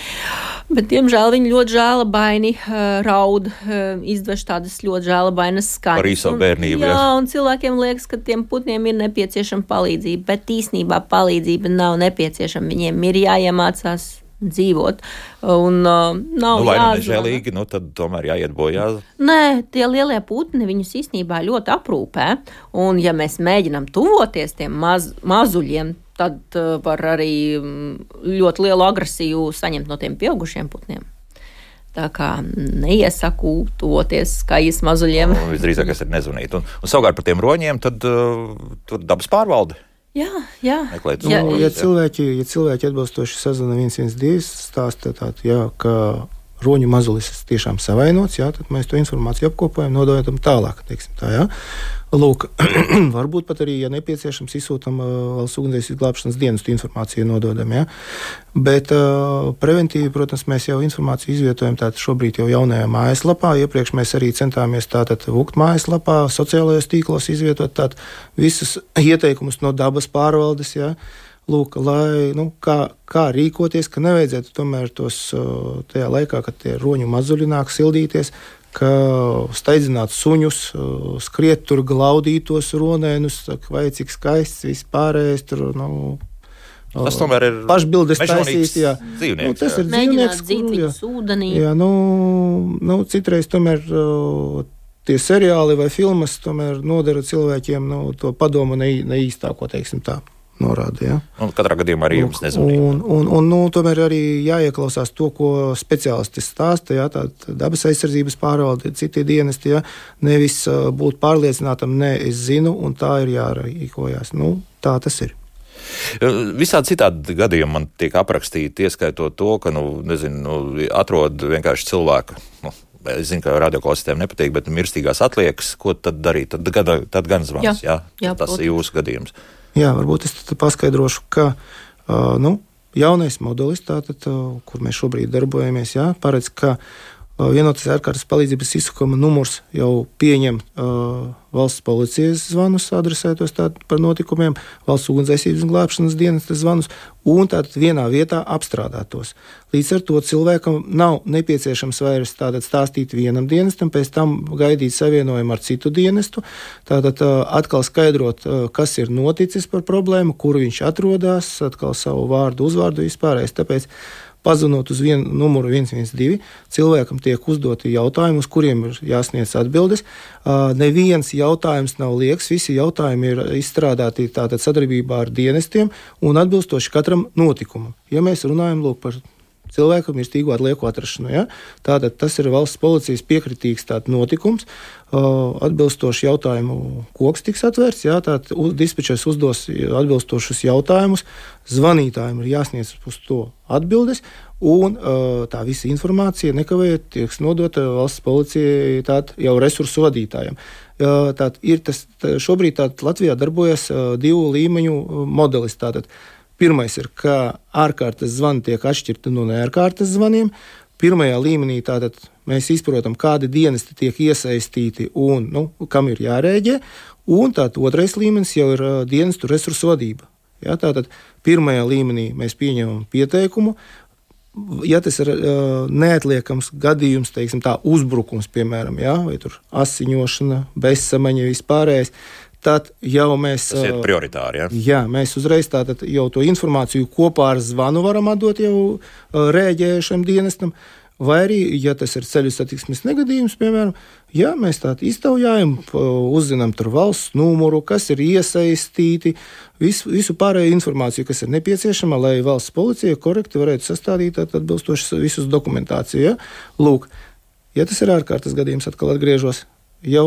Bet, diemžēl, viņi ļoti žēlabaini uh, raud, uh, izdvež tādas ļoti žēlabainas skaņas. Arī savu bērnību. Jā, jā, un cilvēkiem liekas, ka tiem putniem ir nepieciešama palīdzība, bet īsnībā palīdzība nav nepieciešama. Viņiem ir jāiemācās dzīvot. Un, uh, nav nu, vai nu nežēlīgi, nu tad tomēr jāiet bojā. Nē, tie lielie putni viņus īstenībā ļoti aprūpē. Un, ja mēs mēģinām tuvoties tiem maz, mazuļiem, tad uh, var arī mm, ļoti lielu agresiju saņemt no tiem pieaugušiem putniem. Tā kā neiesaku tuvoties skaļas mazuļiem. Nu, visdrīzāk, tas ir nezvanīt. Un, un savukārt par tiem roņiem, tad uh, dabas pārvalde. Jā, jā. Meklēt, nu, ja, cilvēki, ja cilvēki atbilstoši sazina 112, stāsta tā, jā, ka roņu mazulis ir tiešām savainots, jā, tad mēs to informāciju apkopojam, nododam tālāk. Tā, jā. Lūk, <clears throat> varbūt pat arī, ja nepieciešams, izsūtām uh, valsts ugunsdzēsības glābšanas dienestu informāciju nododam. Ja? Bet uh, preventīvi, protams, mēs jau informāciju izvietojam tātad šobrīd jau jaunajā mājaslapā. Iepriekš mēs arī centāmies tātad VUKT mājaslapā, sociālajos tīklos izvietot tātad visus <clears throat> ieteikumus no dabas pārvaldes. Ja? Lūk, lai, nu, kā, kā rīkoties, ka nevajadzētu tomēr tos tajā laikā, kad tie roņu mazuļi nāk sildīties, ka steidzināt suņus, skriet tur, glaudīt tos ronēnus, vai cik skaists vispārējais tur. Nu, Tas tomēr ir pašbildes taisīt. Jā, nu, tas jā. ir dzīvnieks, viņus ūdenī. Jā, nu, nu, citreiz tomēr tie seriāli vai filmas tomēr nodara cilvēkiem nu, to padomu ne, neīstāko, teiksim tā. Norāda, ja? Un katrā gadījumā arī jums nezvanīja. Un, un, un nu, tomēr arī jāieklausās to, ko speciālisti stāsta. Ja, tā dabas aizsardzības pārvalde, citi dienesti. Ja, nevis uh, būt pārliecinātam, nē, es zinu, un tā ir jārīkojas. Nu, tā tas ir. Visādi citādi gadījumi man tiek aprakstīti, ieskaitot to, ka, nu, nezinu, nu, atrod vienkārši cilvēku. Nu, Es zinu, ka radioklausītājiem nepatīk, bet mirstīgās atliekas, ko tad darīt? Tad, tad, tad gan zvans, jā, Jā, jā, tas ir jūsu gadījums. Jā, varbūt es paskaidrošu, ka nu, jaunais modelis, tātad, kur mēs šobrīd darbojamies, jā, paredz, ka uh, vienotas ārkārtas palīdzības izsakuma numurs jau pieņem uh, valsts policijas zvanus, adresētos par notikumiem, valsts ugunsdzēsības un glābšanas dienesta zvanus, un tātad vienā vietā apstrādātos. Līdz ar to cilvēkam nav nepieciešams vairs tātad stāstīt vienam dienestam, pēc tam gaidīt savienojumu ar citu dienestu, tātad uh, atkal skaidrot, uh, kas ir noticis par problēmu, kur viņš atrodas, atkal savu vārdu, uzvārdu vispārējais. Tāpēc Pazvanot uz vienu numuru 112, cilvēkam tiek uzdoti jautājumi, uz kuriem ir jāsniedz atbildes. Neviens jautājums nav liekas, visi jautājumi ir izstrādāti tātad sadarbībā ar dienestiem un atbilstoši katram notikumam. Ja mēs runājam lūk, par cilvēku mirstīgo atlieku atrašanu. Ja? Tātad tas ir valsts policijas piekritīgs notikums. Atbilstoši jautājumu koks tiks atvērts. Ja? Tātad dispečers uzdos atbilstošus jautājumus. Zvanītājiem ir jāsniedz uz to atbildes. Un tā visa informācija nekavējot tiek nodota valsts policijai tātad jau resursu vadītājiem. Tātad ir tas, tā, šobrīd tātad Latvijā darbojas divu līmeņu modelis. Tātad Pirmais ir, ka ārkārtas zvani tiek atšķirti no neārkārtas zvaniem. Pirmajā līmenī tātad mēs izprotam, kādi dienesti tiek iesaistīti un nu, kam ir jārēģē. Un tātad otrais līmenis jau ir dienestu resursu vadība. Ja, tātad pirmajā līmenī mēs pieņemam pieteikumu. Ja tas ir uh, neatliekams gadījums, teiksim, tā uzbrukums, piemēram, ja, vai asiņošana, bezsamaņa, vispārējais, tad jau mēs. Tas ir prioritāri. Ja? Jā, mēs uzreiz tātad jau to informāciju kopā ar zvanu varam atdot jau rēģējušam dienestam. Vai arī, ja tas ir ceļu satiksmes negadījums, piemēram, ja mēs tādu iztaujājam, uzzinām tur valsts numuru, kas ir iesaistīti, visu, visu pārējo informāciju, kas ir nepieciešama, lai valsts policija korekti varētu sastādīt atbilstoši visus dokumentāciju. Ja? Lūk, ja tas ir ārkārtas gadījums, atkal atgriežos, jau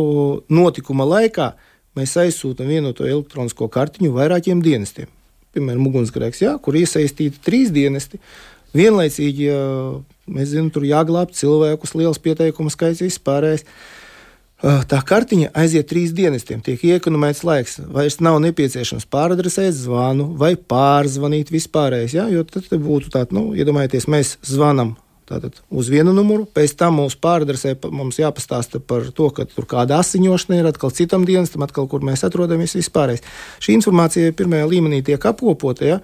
notikuma laikā mēs aizsūtām vienoto elektronisko kartiņu vairākiem dienestiem. Piemēram, ugunsgrēks, jā, kur iesaistīti trīs dienesti. Vienlaicīgi, ja mēs zinām, tur jāglābj cilvēkus, liels pieteikumu skaits, vispārējais. Tā kartiņa aiziet trīs dienestiem, tiek iekonomēts laiks. Vairs nav nepieciešams pāradresēt zvanu vai pārzvanīt vispārējais. Ja? Jo tad būtu tāds, nu, iedomājieties, mēs zvanām Tātad uz vienu numuru, pēc tam mūsu pāradresē mums jāpastāsta par to, ka tur kāda asiņošana ir atkal citam dienestam, atkal, kur mēs atrodamies vispārējais. Šī informācija pirmajā līmenī tiek apkopota, ja,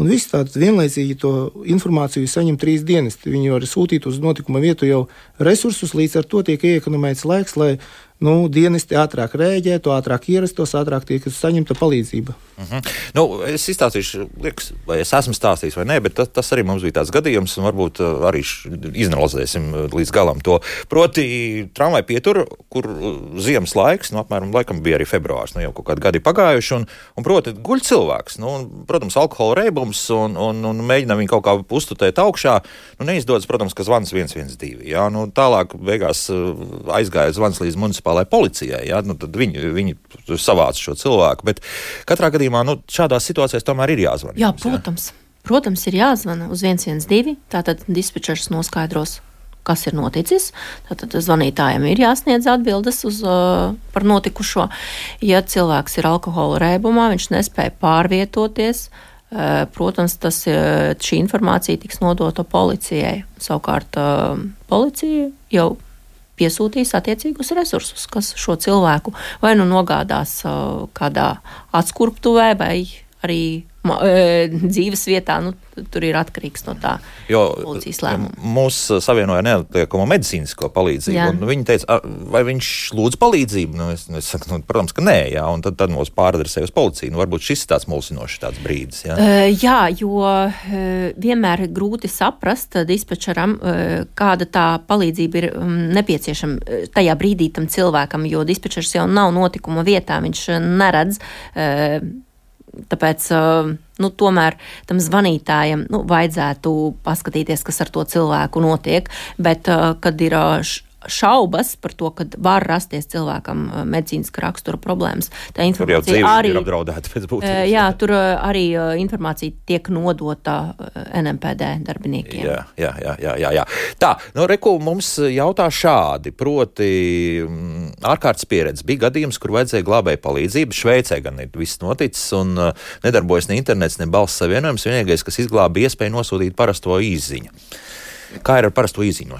un viss tātad vienlaicīgi to informāciju saņem trīs dienesti. Viņi var sūtīt uz notikuma vietu jau resursus, līdz ar to tiek iekonomēts laiks, lai nu, dienesti ātrāk rēģētu, ātrāk ierastos, ātrāk tiek saņemta palīdzība. Uh -huh. nu, es izstāstīšu, liekas, vai es esmu stāstījis vai nē, bet tas, tas arī mums bija tāds gadījums, un varbūt uh, arī izanalizēsim uh, līdz galam to. Proti, tramvai pietur, kur uh, ziemas laiks, nu, apmēram laikam bija arī februārs, nu, jau kaut kādi gadi pagājuši, un, un proti, guļ cilvēks, nu, un, protams, alkohola reibums, un, un, un mēģina viņu kaut kā uztutēt augšā. Nu, neizdodas, protams, ka zvans 112. Jā, nu, tālāk beigās aizgāja zvans līdz municipālajai policijai. Jā, nu, tad viņi, viņi savāca šo cilvēku. Bet katrā gadījumā nu, šādās situācijās tomēr ir jāzvan. Jā, protams. Protams, ir jāzvana uz 112. Tātad dispečers noskaidros, kas ir noticis. Tad zvanītājiem ir jāsniedz atbildes uz, uh, par notikušo. Ja cilvēks ir alkohola rēbumā, viņš nespēja pārvietoties. Uh, protams, tas, uh, šī informācija tiks nodota policijai. Savukārt policija jau piesūtīs attiecīgus resursus, kas šo cilvēku vai nu nogādās kādā atskurptuvē, vai arī dzīves vietā, nu, tur ir atkarīgs no tā jo, policijas lēmuma. Mūs savienoja neatliekamo medicīnisko palīdzību. Viņi teica, vai viņš lūdz palīdzību? Nu, es, es saku, nu, protams, ka nē, jā, un tad, tad mūs pāradresēja uz policiju. Nu, varbūt šis ir tāds mulsinošs tāds brīdis. Jā, uh, jā jo uh, vienmēr ir grūti saprast dispečeram, uh, kāda tā palīdzība ir um, nepieciešama tajā brīdī tam cilvēkam, jo dispečers jau nav notikuma vietā, viņš neredz. Uh, Tāpēc nu, tomēr tam zvanītājam nu, vajadzētu paskatīties, kas ar to cilvēku notiek. Bet, kad ir šaubas par to, ka var rasties cilvēkam uh, medicīniska rakstura problēmas. Tā informācija arī ir apdraudēta pēc būtības. Uh, jā, tur uh, arī informācija tiek nodota NMPD darbiniekiem. Jā, jā, jā, jā, jā. jā. Tā, nu, Reku mums jautā šādi, proti mm, ārkārtas pieredze. Bija gadījums, kur vajadzēja glābēju palīdzību. Šveicē gan ir viss noticis un nedarbojas ne internets, ne balss savienojums. Vienīgais, kas izglāba iespēju nosūtīt parasto īziņu. Kā ir ar parasto īziņu?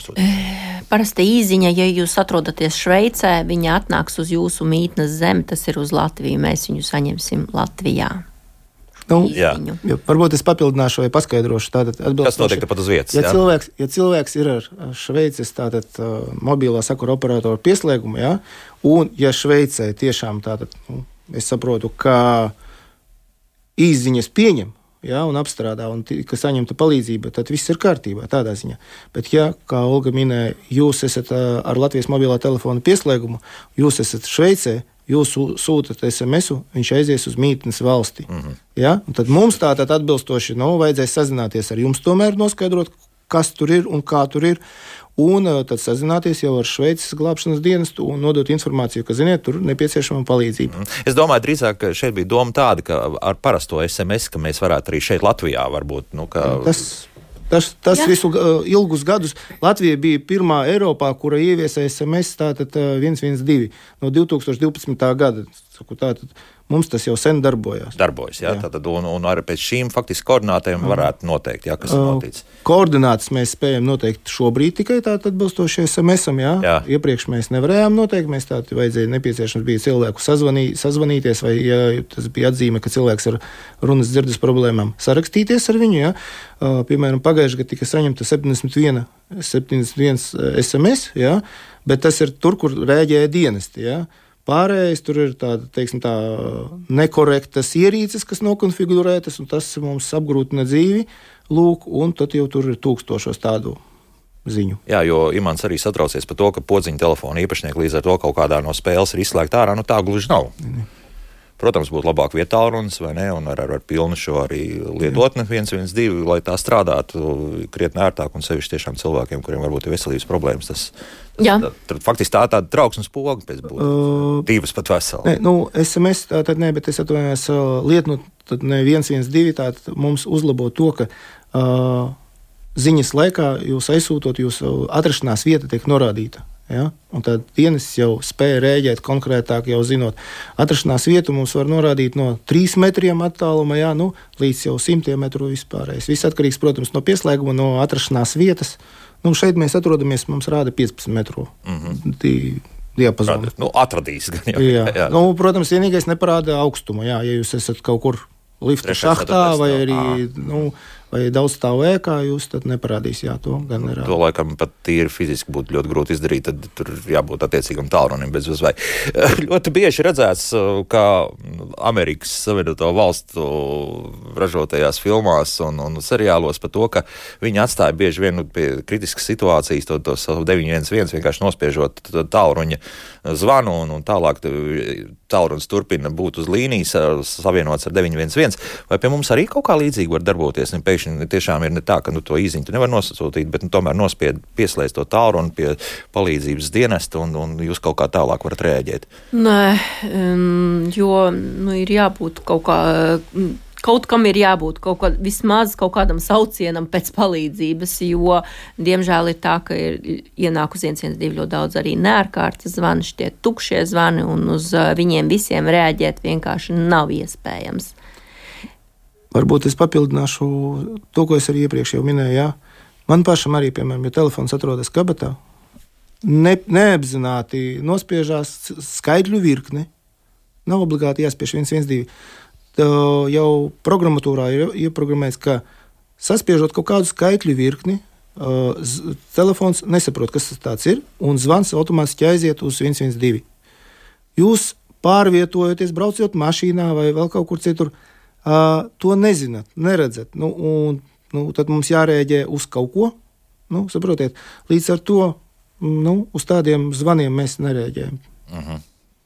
Parasta īziņa, ja jūs atrodaties Šveicē, viņa atnāks uz jūsu mītnes zemi, tas ir uz Latviju. Mēs viņu saņemsim Latvijā. Nu, jā. Jā, varbūt es papildināšu vai paskaidrošu. Tātad, Kas notiek tepat uz vietas? Ja, jā? cilvēks, ja cilvēks ir ar Šveices tātad, mobilā sakura operatoru pieslēgumu, jā, un ja Šveicē tiešām tātad, nu, es saprotu, ka īziņas pieņem, ja, un apstrādā, un ka saņemta palīdzība, tad viss ir kārtībā tādā ziņā. Bet, ja, kā Olga minēja, jūs esat ar Latvijas mobilā telefona pieslēgumu, jūs esat Šveicē, jūs sūtat SMS, viņš aizies uz mītnes valsti. Mm -hmm. ja? Un tad mums tā tad atbilstoši nu, vajadzēs sazināties ar jums, tomēr noskaidrot, kas tur ir un kā tur ir un tad sazināties jau ar Šveices glābšanas dienestu un nodot informāciju, ka, ziniet, tur nepieciešama palīdzība. Mm. Es domāju, drīzāk, ka šeit bija doma tāda, ka ar parasto SMS, ka mēs varētu arī šeit Latvijā varbūt. Nu, ka... Tas Tas, tas ja. visu uh, ilgus gadus Latvija bija pirmā Eiropā, kura ieviesa SMS tātad, uh, 112 no 2012. gada. Tātad, Mums tas jau sen darbojās. Darbojas, jā, jā. Tātad, un, un arī pēc šīm faktiski koordinātēm varētu noteikt, jā, kas ir noticis. Koordinātas mēs spējam noteikt šobrīd tikai tādā atbilstoši SMS-am. Jā. Jā. Iepriekš mēs nevarējām noteikt, mēs tādā vajadzēja nepieciešams bija cilvēku sazvanī, sazvanīties, vai ja tas bija atzīme, ka cilvēks ar runas dzirdes problēmām sarakstīties ar viņu. Jā. Piemēram, pagājušajā gadā tika saņemta 71, 71 SMS, jā, bet tas ir tur, kur rēģēja dienesti. Jā. Pārējais tur ir tāda, teiksim, tā nekorektas ierīces, kas nokonfigurētas, un tas mums apgrūtina dzīvi. Lūk, un tad jau tur ir tūkstošos tādu ziņu. Jā, jo Imants arī satraucies par to, ka podziņa telefona īpašnieki līdz ar to kaut kādā no spēles ir izslēgta ārā. Nu, tā gluži nav. Mm. Protams, būtu labāk vietā runas, vai ne, un ar, ar, ar pilnu šo arī lietotni 112, lai tā strādātu krietni ērtāk un sevišķi tiešām cilvēkiem, kuriem varbūt ir veselības problēmas. Tas, Jā. Tad, faktiski tā ir tāda trauksmes poga pēc būtības. Uh, Divas pat veseli. Nē, nu, SMS tā tad nē, bet es atvainojos lietu, nu, tad ne 112, tā mums uzlabo to, ka uh, ziņas laikā jūs aizsūtot, jūsu atrašanās vieta tiek norādīta. Ja? Un tad dienas jau spēja rēģēt konkrētāk, jau zinot, atrašanās vietu mums var norādīt no 3 metriem attālumā, ja? nu, līdz jau 100 metru vispārējais. Viss atkarīgs, protams, no pieslēguma, no atrašanās vietas. Nu, šeit mēs atrodamies, mums rāda 15 metru. Mm -hmm. Diapazonu. Nu, atradīs, gan jau. Jā. jā. Nu, protams, vienīgais neparāda augstumu. Jā, ja jūs esat kaut kur lifta šachtā vai arī. Nu, vai daudz stāv ēkā, jūs tad neparādīs. Jā, to gan ir. To laikam pat tīri fiziski būtu ļoti grūti izdarīt. Tad tur jābūt attiecīgam tālrunim bez uzvai. <laughs> ļoti bieži redzēts, kā Amerikas Savienoto valstu ražotajās filmās un, un seriālos par to, ka viņi atstāja bieži vien pie kritiskas situācijas to, to savu 911 vienkārši nospiežot tālruņa zvanu un, un tālāk tālrunis turpina būt uz līnijas savienots ar 911. Vai pie mums arī kaut kā līdzīgi var darboties? Un pēkšņi tiešām ir ne tā, ka nu, to īziņu nevar nosūtīt, bet nu, tomēr nospied pieslēgt to tālruni pie palīdzības dienesta un, un jūs kaut kā tālāk varat rēģēt. Nē, jo nu, ir jābūt kaut kā kaut kam ir jābūt kaut kā, vismaz kaut kādam saucienam pēc palīdzības, jo, diemžēl, ir tā, ka ir ienāk uz 112 ļoti daudz arī neārkārtas zvani, šie tukšie zvani, un uz viņiem visiem reaģēt vienkārši nav iespējams. Varbūt es papildināšu to, ko es arī iepriekš jau minēju. Jā. Man pašam arī, piemēram, ja telefons atrodas kabatā, ne, neapzināti nospiežās skaidru virkni. Nav obligāti jāspiež 112 jau programmatūrā ir ieprogrammēts, ka saspiežot kaut kādu skaitļu virkni, telefons nesaprot, kas tas ir, un zvans automātiski aiziet uz 112. Jūs pārvietojaties, braucot mašīnā vai vēl kaut kur citur, to nezināt, neredzat. Nu, un, nu, tad mums jārēģē uz kaut ko. Nu, saprotiet, līdz ar to nu, uz tādiem zvaniem mēs nereaģējam. Uh mhm. -huh.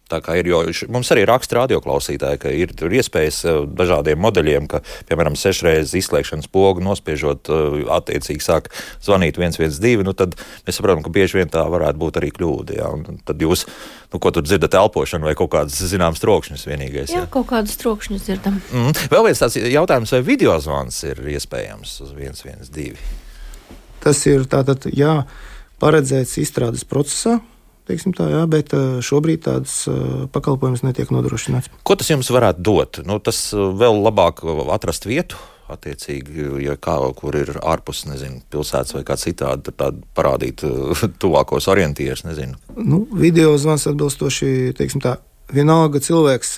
Tā kā ir, jo mums arī raksta radioklausītāji, ka ir iespējas eh, dažādiem modeļiem, ka, piemēram, sešreiz izslēgšanas pogu nospiežot, eh, attiecīgi sāk zvanīt 112, nu tad mēs saprotam, ka bieži vien tā varētu būt arī kļūda. Jā, un tad jūs, nu, ko tur dzirdat, elpošanu vai kaut kādas zināmas trokšņus vienīgais. Jā, jā kaut kādus trokšņus dzirdam. Mm. Vēl viens tāds jautājums, vai video zvans ir iespējams uz 112? Tas ir tātad, jā, paredzēts izstrādes procesā Tā, jā, bet eh, šobrīd tādas eh, pakalpojumus netiek nodrošināts. Ko tas jums varētu dot? Nu, tas eh, vēl labāk atrast vietu. Attiecīgi, ja kā, kur ir ārpus nezinu, pilsētas vai kā citādi, tad parādīt <laughs> tuvākos orientierus. Nu, video zvans atbilstoši, teiksim tā, vienalga cilvēks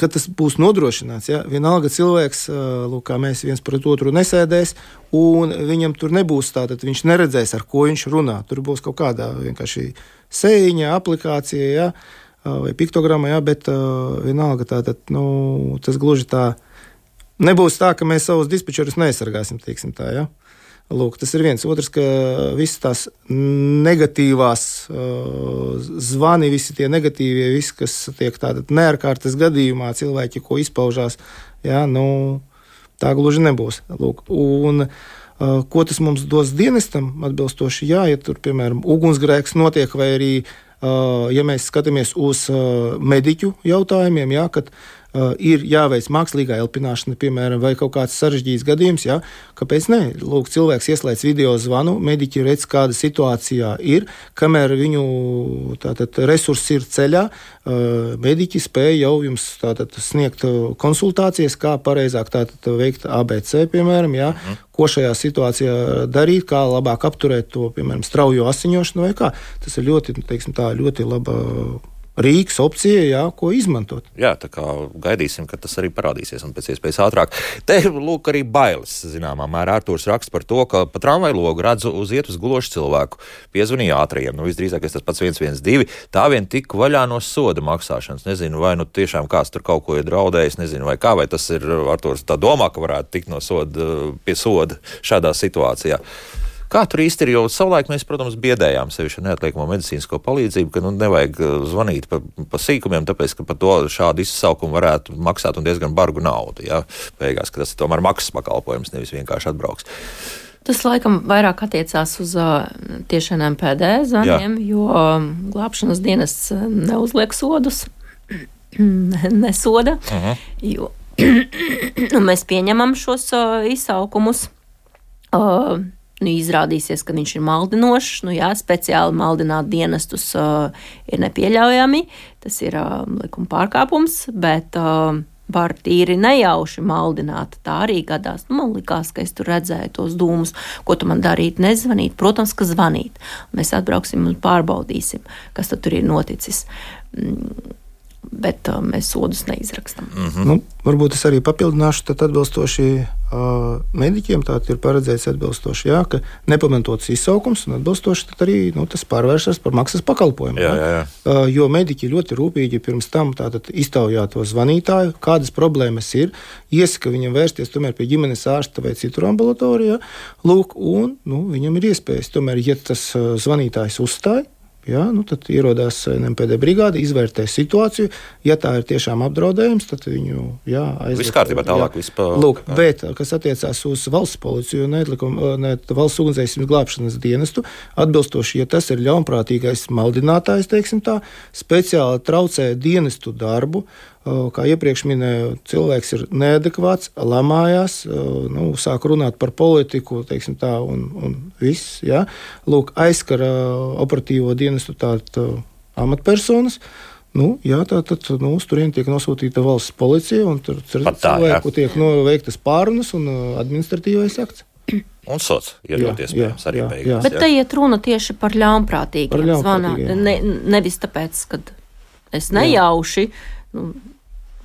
kad tas būs nodrošināts, ja, vienalga cilvēks, lūk, kā mēs viens pret otru nesēdēs, un viņam tur nebūs tā, tad viņš neredzēs, ar ko viņš runā. Tur būs kaut kāda vienkārši sēņa, aplikācija, ja, vai piktogramma, ja, bet vienalga tā, tad, nu, tas gluži tā nebūs tā, ka mēs savus dispečerus neaizsargāsim, teiksim tā, ja. Lūk, tas ir viens. Otrs, ka visas tās negatīvās uh, zvani, visi tie negatīvie, visi, kas tiek tādā neārkārtas gadījumā, cilvēki, ko izpaužās, jā, nu, tā gluži nebūs. Lūk, un, uh, ko tas mums dos dienestam, atbilstoši, jā, ja tur, piemēram, ugunsgrēks notiek, vai arī, uh, ja mēs skatāmies uz mediķu jautājumiem, jā, kad uh, ir jāveic mākslīgā elpināšana, piemēram, vai kaut kāds sarežģīts gadījums, jā, kāpēc ne? Lūk, cilvēks ieslēdz video zvanu, mediķi redz, kāda situācijā ir, kamēr viņu tātad, resursi ir ceļā, uh, mediķi spēja jau jums tātad, sniegt konsultācijas, kā pareizāk tātad, veikt ABC, piemēram, jā, mhm. ko šajā situācijā darīt, kā labāk apturēt to, piemēram, straujo asiņošanu vai kā. Tas ir ļoti, teiksim, tā, ļoti laba rīks, opcija, jā, ko izmantot. Jā, tā kā gaidīsim, ka tas arī parādīsies un pēc iespējas ātrāk. Te lūk arī bailes, zināmā mērā Artūrs raksta par to, ka pa tramvaju logu redzu uz iet uz gulošu cilvēku. Piezvanīja ātriem, nu visdrīzākais tas pats 112, tā vien tik vaļā no soda maksāšanas. Nezinu, vai nu tiešām kāds tur kaut ko ir draudējis, nezinu, vai kā, vai tas ir Artūrs tā domā, ka varētu tikt no soda pie soda šādā situācijā. Kā tur īsti ir? Jo savulaik mēs, protams, biedējām sevi ar neatliekamo medicīnisko palīdzību, ka nu, nevajag uh, zvanīt pa, pa sīkumiem, tāpēc, ka par to šādu izsaukumu varētu maksāt un diezgan bargu naudu. Ja? Beigās, ka tas ir tomēr maksas pakalpojums, nevis vienkārši atbrauks. Tas laikam vairāk attiecās uz uh, tiešām MPD zvaniem, Jā. jo um, glābšanas dienests uh, neuzliek sodus, <clears throat> nesoda. Uh -huh. jo, <clears throat> mēs pieņemam šos uh, izsaukumus. Uh, nu, izrādīsies, ka viņš ir maldinošs, nu, jā, speciāli maldināt dienestus uh, ir nepieļaujami. Tas ir uh, likuma pārkāpums, bet uh, var tīri nejauši maldināt. Tā arī gadās. Nu, man likās, ka es tur redzēju tos dūmus, ko tu man darīt, nezvanīt. Protams, ka zvanīt. Mēs atbrauksim un pārbaudīsim, kas tur ir noticis. Mm bet uh, mēs sodus neizrakstam. Mm -hmm. nu, varbūt es arī papildināšu, tad atbilstoši uh, mediķiem tā ir paredzēts atbilstoši, jā, ka nepamatots izsaukums un atbilstoši arī nu, tas pārvēršas par maksas pakalpojumu. Jā, jā, jā. Uh, jo mediķi ļoti rūpīgi pirms tam iztaujā to zvanītāju, kādas problēmas ir, iesaka viņam vērsties tomēr pie ģimenes ārsta vai citur ambulatorijā, lūk, un nu, viņam ir iespējas tomēr, ja tas uh, zvanītājs uzstāja, Ja, nu tad ierodās NMPD brigāde, izvērtē situāciju. Ja tā ir tiešām apdraudējums, tad viņu aiziet. Viss kārtībā tālāk. Vispār, Lūk, jā. bet, kas attiecās uz valsts policiju un ne, valsts ugunsdzēsības glābšanas dienestu, atbilstoši, ja tas ir ļaunprātīgais maldinātājs, teiksim tā, speciāli traucē dienestu darbu, Kā iepriekš minēju, cilvēks ir neadekvāts, lamājās, nu, sāk runāt par politiku, teiksim, tā, un, un viss. Ja? Lūk, aizskara operatīvo dienestu tādu amatpersonas. Nu, jā, tā tad nu, turieni tiek nosūtīta valsts policija, un tur cilvēku jā. tiek nu, veiktas pārunas un administratīvais akts. Un sots ir ļoti iespējams arī beigās. Bet te iet runa tieši par ļaunprātīgiem par zvaniem. Ne, nevis tāpēc, ka es nejauši. Nu,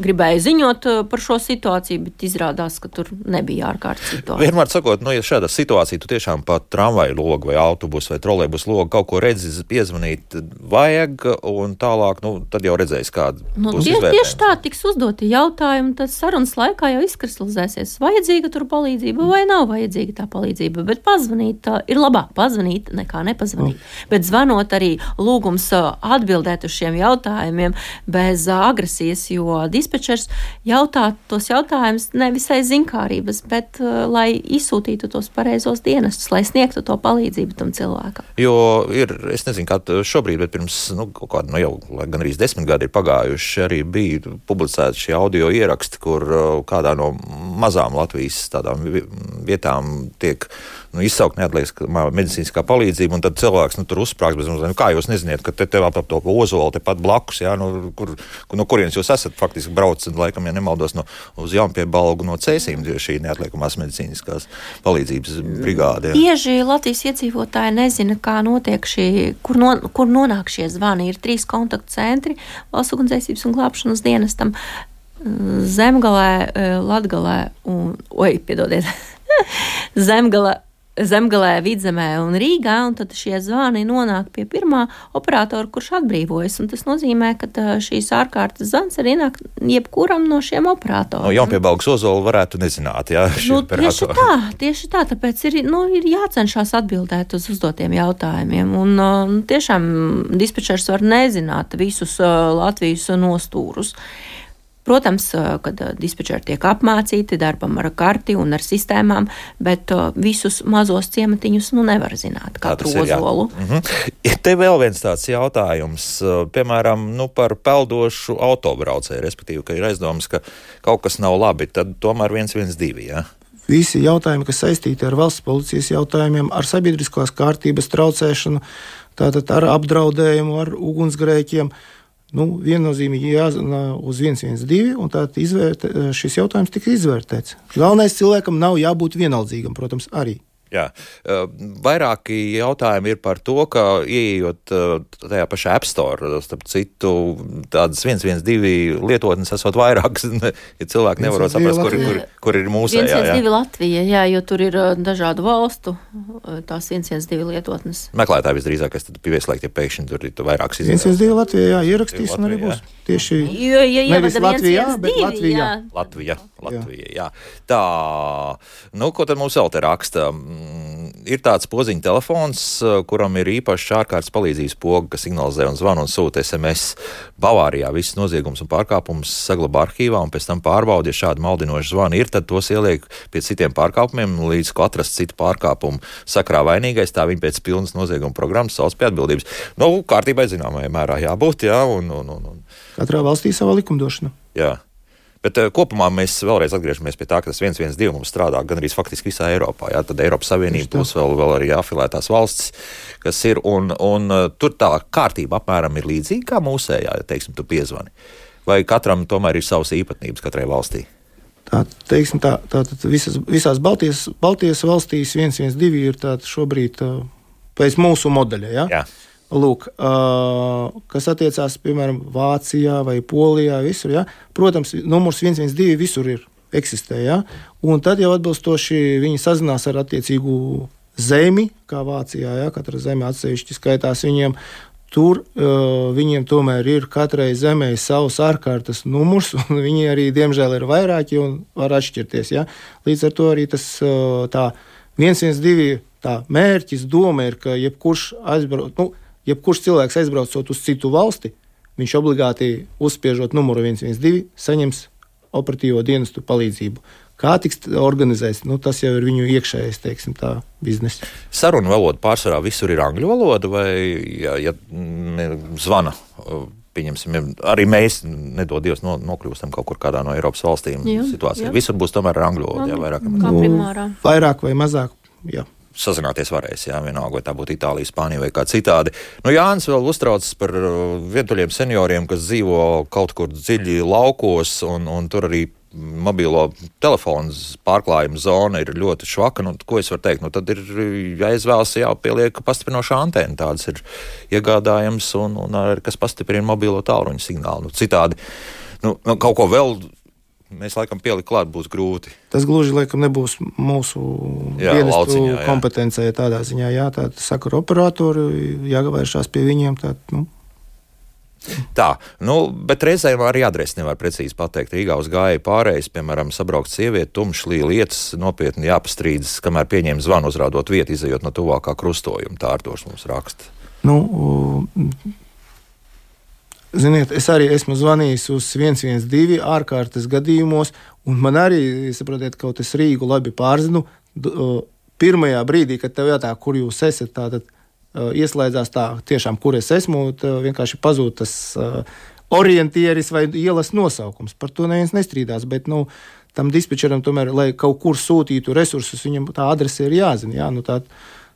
gribēja ziņot uh, par šo situāciju, bet izrādās, ka tur nebija ārkārtas situācija. Vienmēr sakot, nu, ja šāda situācija, tu tiešām pa tramvaju logu vai autobusu vai trolēbus logu kaut ko redzi, piezvanīt vajag, un tālāk, nu, tad jau redzēs, kāda nu, tie, tieši tā tiks uzdoti jautājumi, tad sarunas laikā jau izkristalizēsies, vajadzīga tur palīdzība vai nav vajadzīga tā palīdzība, bet pazvanīt tā, ir labāk pazvanīt nekā nepazvanīt. Mm. Bet zvanot arī lūgums uh, atbildēt uz šiem jautājumiem bez uh, agresijas, jo dispečers jautā tos jautājumus nevis aiz zinkārības, bet uh, lai izsūtītu tos pareizos dienestus, lai sniegtu to palīdzību tam cilvēkam. Jo ir, es nezinu, kā šobrīd, bet pirms nu, kāda, nu, jau gan arī desmit gadi ir pagājuši, arī bija publicēti šie audio ieraksti, kur uh, kādā no mazām Latvijas tādām vietām tiek nu, izsaukt neatliekama medicīniskā palīdzība, un tad cilvēks nu, tur uzsprāgs bez mazliet. Nu, kā jūs nezināt, ka te tev ap to ozolu tepat blakus, jā, nu, kur, no kurienes jūs esat faktiski braucis, laikam, ja nemaldos, no, uz Jaunpiebalgu no cēsīm šī neatliekamās medicīniskās palīdzības brigāde. Jā. Bieži Latvijas iedzīvotāji nezina, kā notiek šī, kur, no, kur nonāk šie zvani. Ir trīs kontaktu centri valsts ugunsdzēsības un glābšanas dienestam. Zemgalē, Latgalē un, oi, piedodiet, <laughs> Zemgalē Zemgalē, Vidzemē un Rīgā, un tad šie zvani nonāk pie pirmā operatora, kurš atbrīvojas. Tas nozīmē, ka šīs ārkārtas zvans arī nāk jebkuram no šiem operatoriem. No jaunpiebalgs ozola varētu nezināt, jā, nu, tieši tā, tieši tā, tāpēc ir, nu, ir jācenšas atbildēt uz uzdotiem jautājumiem. Un uh, tiešām dispečers var nezināt visus Latvijas nostūrus. Protams, kad dispečeri tiek apmācīti darbam ar karti un ar sistēmām, bet visus mazos ciematiņus nu nevar zināt, kā ozolu. Ir, mhm. Ir te vēl viens tāds jautājums, piemēram, nu, par peldošu autobraucēju, respektīvi, ka ir aizdoms, ka kaut kas nav labi, tad tomēr 112. Ja? Visi jautājumi, kas saistīti ar valsts policijas jautājumiem, ar sabiedriskās kārtības traucēšanu, tātad ar apdraudējumu, ar ugunsgrēkiem, uh, Nu, viennozīmīgi jāzina uz 112, un tad izvērtē, šis jautājums tika izvērtēts. Galvenais cilvēkam nav jābūt vienaldzīgam, protams, arī. Jā. Vairāki jautājumi ir par to, ka ieejot tajā pašā App Store, starp citu, tādas 112 lietotnes esot vairākas, <laughs> ja cilvēki nevar saprast, kur, kur, kur ir mūsu 112 Latvija, jā, jo tur ir dažādu valstu tās 112 lietotnes. Meklētāji visdrīzāk, kas tad pieslēgt, ja pēkšņi tur ir vairākas izvēles. 112 Latvija, jā, ierakstīs un arī būs. Tieši jo, jo, jo, nevis Latvijā, bet Latvijā. Latvija, Latvija, jā. Tā, nu, ko tad mums vēl te raksta? Ir tāds poziņa telefons, kuram ir īpašs ārkārtas palīdzības poga, kas signalizē un zvana un sūta SMS. Bavārijā viss noziegums un pārkāpums saglabā arhīvā un pēc tam pārbauda, ja šādi maldinoši zvani ir, tad tos ieliek pie citiem pārkāpumiem, līdz ko atrast citu pārkāpumu sakrā vainīgais, tā viņi pēc pilnas nozieguma programmas sauc pie atbildības. Nu, kārtībai zināmajā mērā jābūt, jā, un, un, un, un Katrā valstī savā likumdošanā. Jā. Bet uh, kopumā mēs vēlreiz atgriežamies pie tā, ka tas 112 mums strādā gan arī faktiski visā Eiropā. Jā, tad Eiropas Savienība plus vēl, vēl arī afilētās valstis, kas ir. Un, un uh, tur tā kārtība apmēram ir līdzīga kā mūsējā, ja teiksim, tu piezvani. Vai katram tomēr ir savas īpatnības katrai valstī? Tā, teiksim, tā, tā, tā visas, visās Baltijas, Baltijas valstīs 112 ir šobrīd uh, pēc mūsu modeļa. Ja? Jā. Lūk, kas attiecās piemēram Vācijā vai Polijā, visur. Ja? Protams, numurs 112 visur ir eksistē. Ja? Un tad jau atbilstoši viņi sazinās ar attiecīgu zemi, kā Vācijā. Ja? Katra zeme atsevišķi skaitās viņiem. Tur uh, viņiem tomēr ir katrai zemē savs ārkārtas numurs, <laughs> un viņi arī, diemžēl, ir vairāki un var atšķirties. Ja? Līdz ar to arī tas uh, tā 112 tā mērķis, doma ir, ka jebkurš aizbrauc. Nu, jebkurš cilvēks aizbraucot uz citu valsti, viņš obligāti uzspiežot numuru 112, saņems operatīvo dienestu palīdzību. Kā tiks organizēts, nu, tas jau ir viņu iekšējais teiksim, tā, biznesa. Sarunu valoda pārsvarā visur ir angļu valoda, vai ja, ja zvana pieņemsim, arī mēs, nedod Dievs, no, nokļūstam kaut kur kādā no Eiropas valstīm Jā, situācijā. jā. Visur būs tomēr angļu valodu, jā, vairāk. Primārā. Vairāk vai mazāk. Jā. Sazināties varēs, jā, vienalga, vai tā būtu Itālija, Spānija vai kā citādi. Nu, Jānis vēl uztraucas par uh, vientuļiem senioriem, kas dzīvo kaut kur dziļi laukos, un, un tur arī mobilo telefonu pārklājuma zona ir ļoti švaka. Nu, ko es varu teikt? Nu, tad ir jāizvēlas, jāpieliek pastiprinoša antena. Tādas ir iegādājams, un, un ar, kas pastiprina mobilo tālruņa signālu. Nu, citādi nu, nu, kaut ko vēl. Mēs laikam pielikt klāt, būs grūti. Tas gluži laikam nebūs mūsu dienestu kompetencē tādā ziņā. Jā, tāda sakara operatori, jāvēršās pie viņiem. Tā, nu, Tā, nu, bet reizēm arī adresi nevar precīzi pateikt. Rīgā uz gāja pārējais, piemēram, sabraukt sievieti, tumšlī lietas nopietni jāpastrīdas, kamēr pieņem zvanu, uzrādot vietu, izējot no tuvākā krustojuma. Tā ar tos mums raksta. nu, Ziniet, es arī esmu zvanījis uz 112 ārkārtas gadījumos, un man arī, saprotiet, kaut es Rīgu labi pārzinu. Pirmajā brīdī, kad tev jautā, kur jūs esat, tātad ieslēdzās tā, tiešām, kur es esmu, vienkārši pazūd tas orientieris vai ielas nosaukums. Par to neviens nestrīdās, bet, nu, tam dispečeram tomēr, lai kaut kur sūtītu resursus, viņam tā adrese ir jāzina. Jā, nu, tā,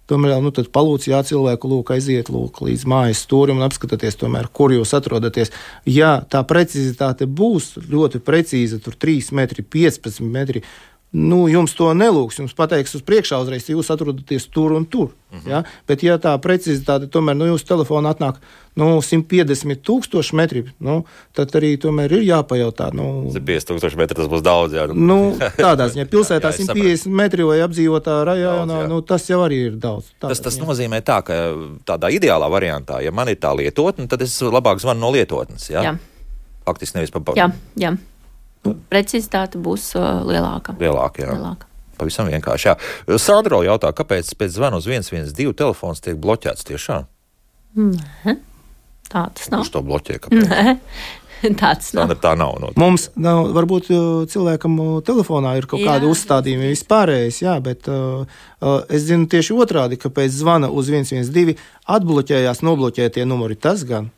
Tomēr nu, palūdz, jā, cilvēku lūk, aiziet lūk, līdz mājas stūrim un apskatieties, tomēr, kur jūs atrodaties. Ja tā precizitāte būs ļoti precīza, tur 3 metri, 15 metri. Nu, jums to nelūgs. Jums pateiks uz priekšā uzreiz, ja jūs atrodaties tur un tur. Uh -huh. ja? Bet, ja tā precizitāte tomēr no nu, jūsu telefona atnāk nu, 150 tūkstoši metri, nu, tad arī tomēr ir jāpajautā. Nu, 5000 metru tas būs daudz. Jā, Nu, <laughs> tādā ziņā pilsētā Jā, jā, es 150 metri vai apdzīvotā rajonā, Daudz, jā. nu, tas jau arī ir daudz. Tādā Tas, tas ziņā. nozīmē, tā, ka tādā ideālā variantā, ja man ir tā lietotne, tad es labāk zvanu no lietotnes. Jā, Jā. faktiski nevis pa Jā, jā. Precizitāte būs uh, lielāka. lielāku. Jā. lielāka. Pavisam vienkārši. Jā. Sandro jautā, kāpēc pēc zvana uz 112 telefons tiek bloķēts tiešām? Nē, tā tas nav. Kurš to bloķē? Kāpēc? Nē, <laughs> tāds nav. Sandra, tā nav. No. Mums nav, varbūt uh, cilvēkam uh, telefonā ir kaut Jā, kādi uzstādījumi, vispārējais, jā, bet uh, uh, es zinu tieši otrādi, ka pēc zvana uz 112 atbloķējās nobloķētie numuri. Tas gan.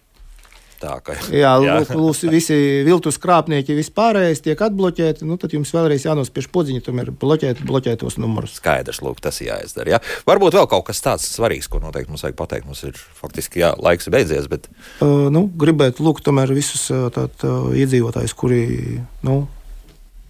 Tā, ka, <laughs> Jā, lūk, lūk, visi viltus krāpnieki vispārējais tiek atbloķēti, nu tad jums vēlreiz jānospiež podziņa, tomēr bloķēt, bloķētos numurus. Skaidrs, lūk, tas jāizdara. Jā. Varbūt vēl kaut kas tāds svarīgs, ko noteikti mums vajag pateikt. Mums ir faktiski jā, laiks beidzies, bet Uh, nu, gribētu lūgt tomēr visus uh, tād, uh, iedzīvotājus, kuri nu,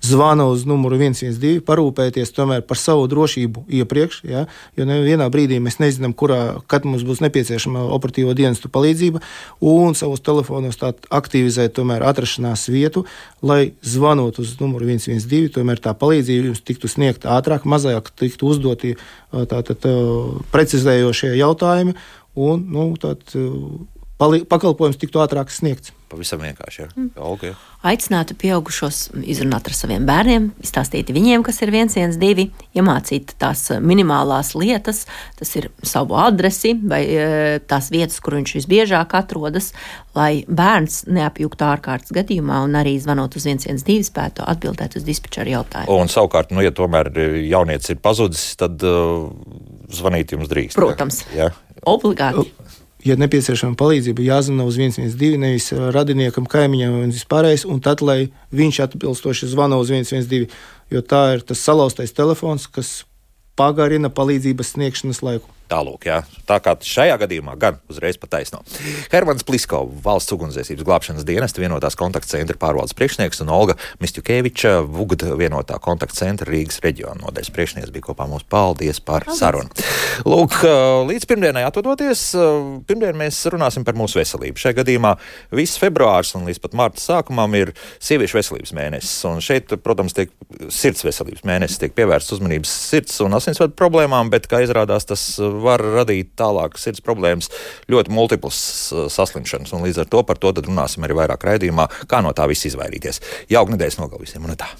zvana uz numuru 112, parūpēties tomēr par savu drošību iepriekš. Ja, jo nevienā brīdī mēs nezinām, kurā, kad mums būs nepieciešama operatīvo dienestu palīdzība, un savos telefonos tād aktivizēt tomēr atrašanās vietu, lai zvanot uz numuru 112, tomēr tā palīdzība jums tiktu sniegta ātrāk, mazāk tiktu uzdoti tātad, precizējošie jautājumi, un nu, pali- pakalpojums tiktu ātrāk sniegts. pavisam vienkārši. Jā. Okay. Aicinātu pieaugušos izrunāt ar saviem bērniem, izstāstīt viņiem, kas ir 112, iemācīt tās eh, minimālās lietas, tas ir savu adresi vai eh, tās vietas, kur viņš visbiežāk atrodas, lai bērns neapjuktu ārkārtas gadījumā un arī zvanot uz 112 spētu atbildēt uz dispečera jautājumu. Un savukārt, nu, ja tomēr jaunietis ir pazudis, tad uh, zvanīt jums drīkst. Protams. Jā. Obligāti. Ja nepieciešama palīdzība, jāzina uz 112, nevis uh, radiniekam, kaimiņam un vispārējais, un tad, lai viņš atbilstoši zvana uz 112, jo tā ir tas salauztais telefons, kas pagarina palīdzības sniegšanas laiku. Tālūk, jā. Tā kā šajā gadījumā gan uzreiz pataisno. Hermans Plisko, valsts ugunsdzēsības glābšanas dienesta vienotās kontaktcentra pārvaldes priekšnieks un Olga Mistjukeviča, Vugda vienotā kontaktcentra Rīgas reģiona nodaļas priekšnieks bija kopā mums. Paldies par Paldies. sarunu. Lūk, līdz pirmdienai atvadoties, pirmdien mēs runāsim par mūsu veselību. Šajā gadījumā viss februārs un līdz pat marta sākumam ir sieviešu veselības mēnesis. Un šeit, protams, tiek sirds veselības mēnesis, tiek pievērsts uzmanības sirds un asinsvadu problēmām, bet, kā izrādās, tas var radīt tālāk sirds problēmas, ļoti multiplas saslimšanas. Un līdz ar to par to runāsim arī vairāk raidījumā, kā no tā viss izvairīties. Jauka nedēļas nogalē visiem un tā.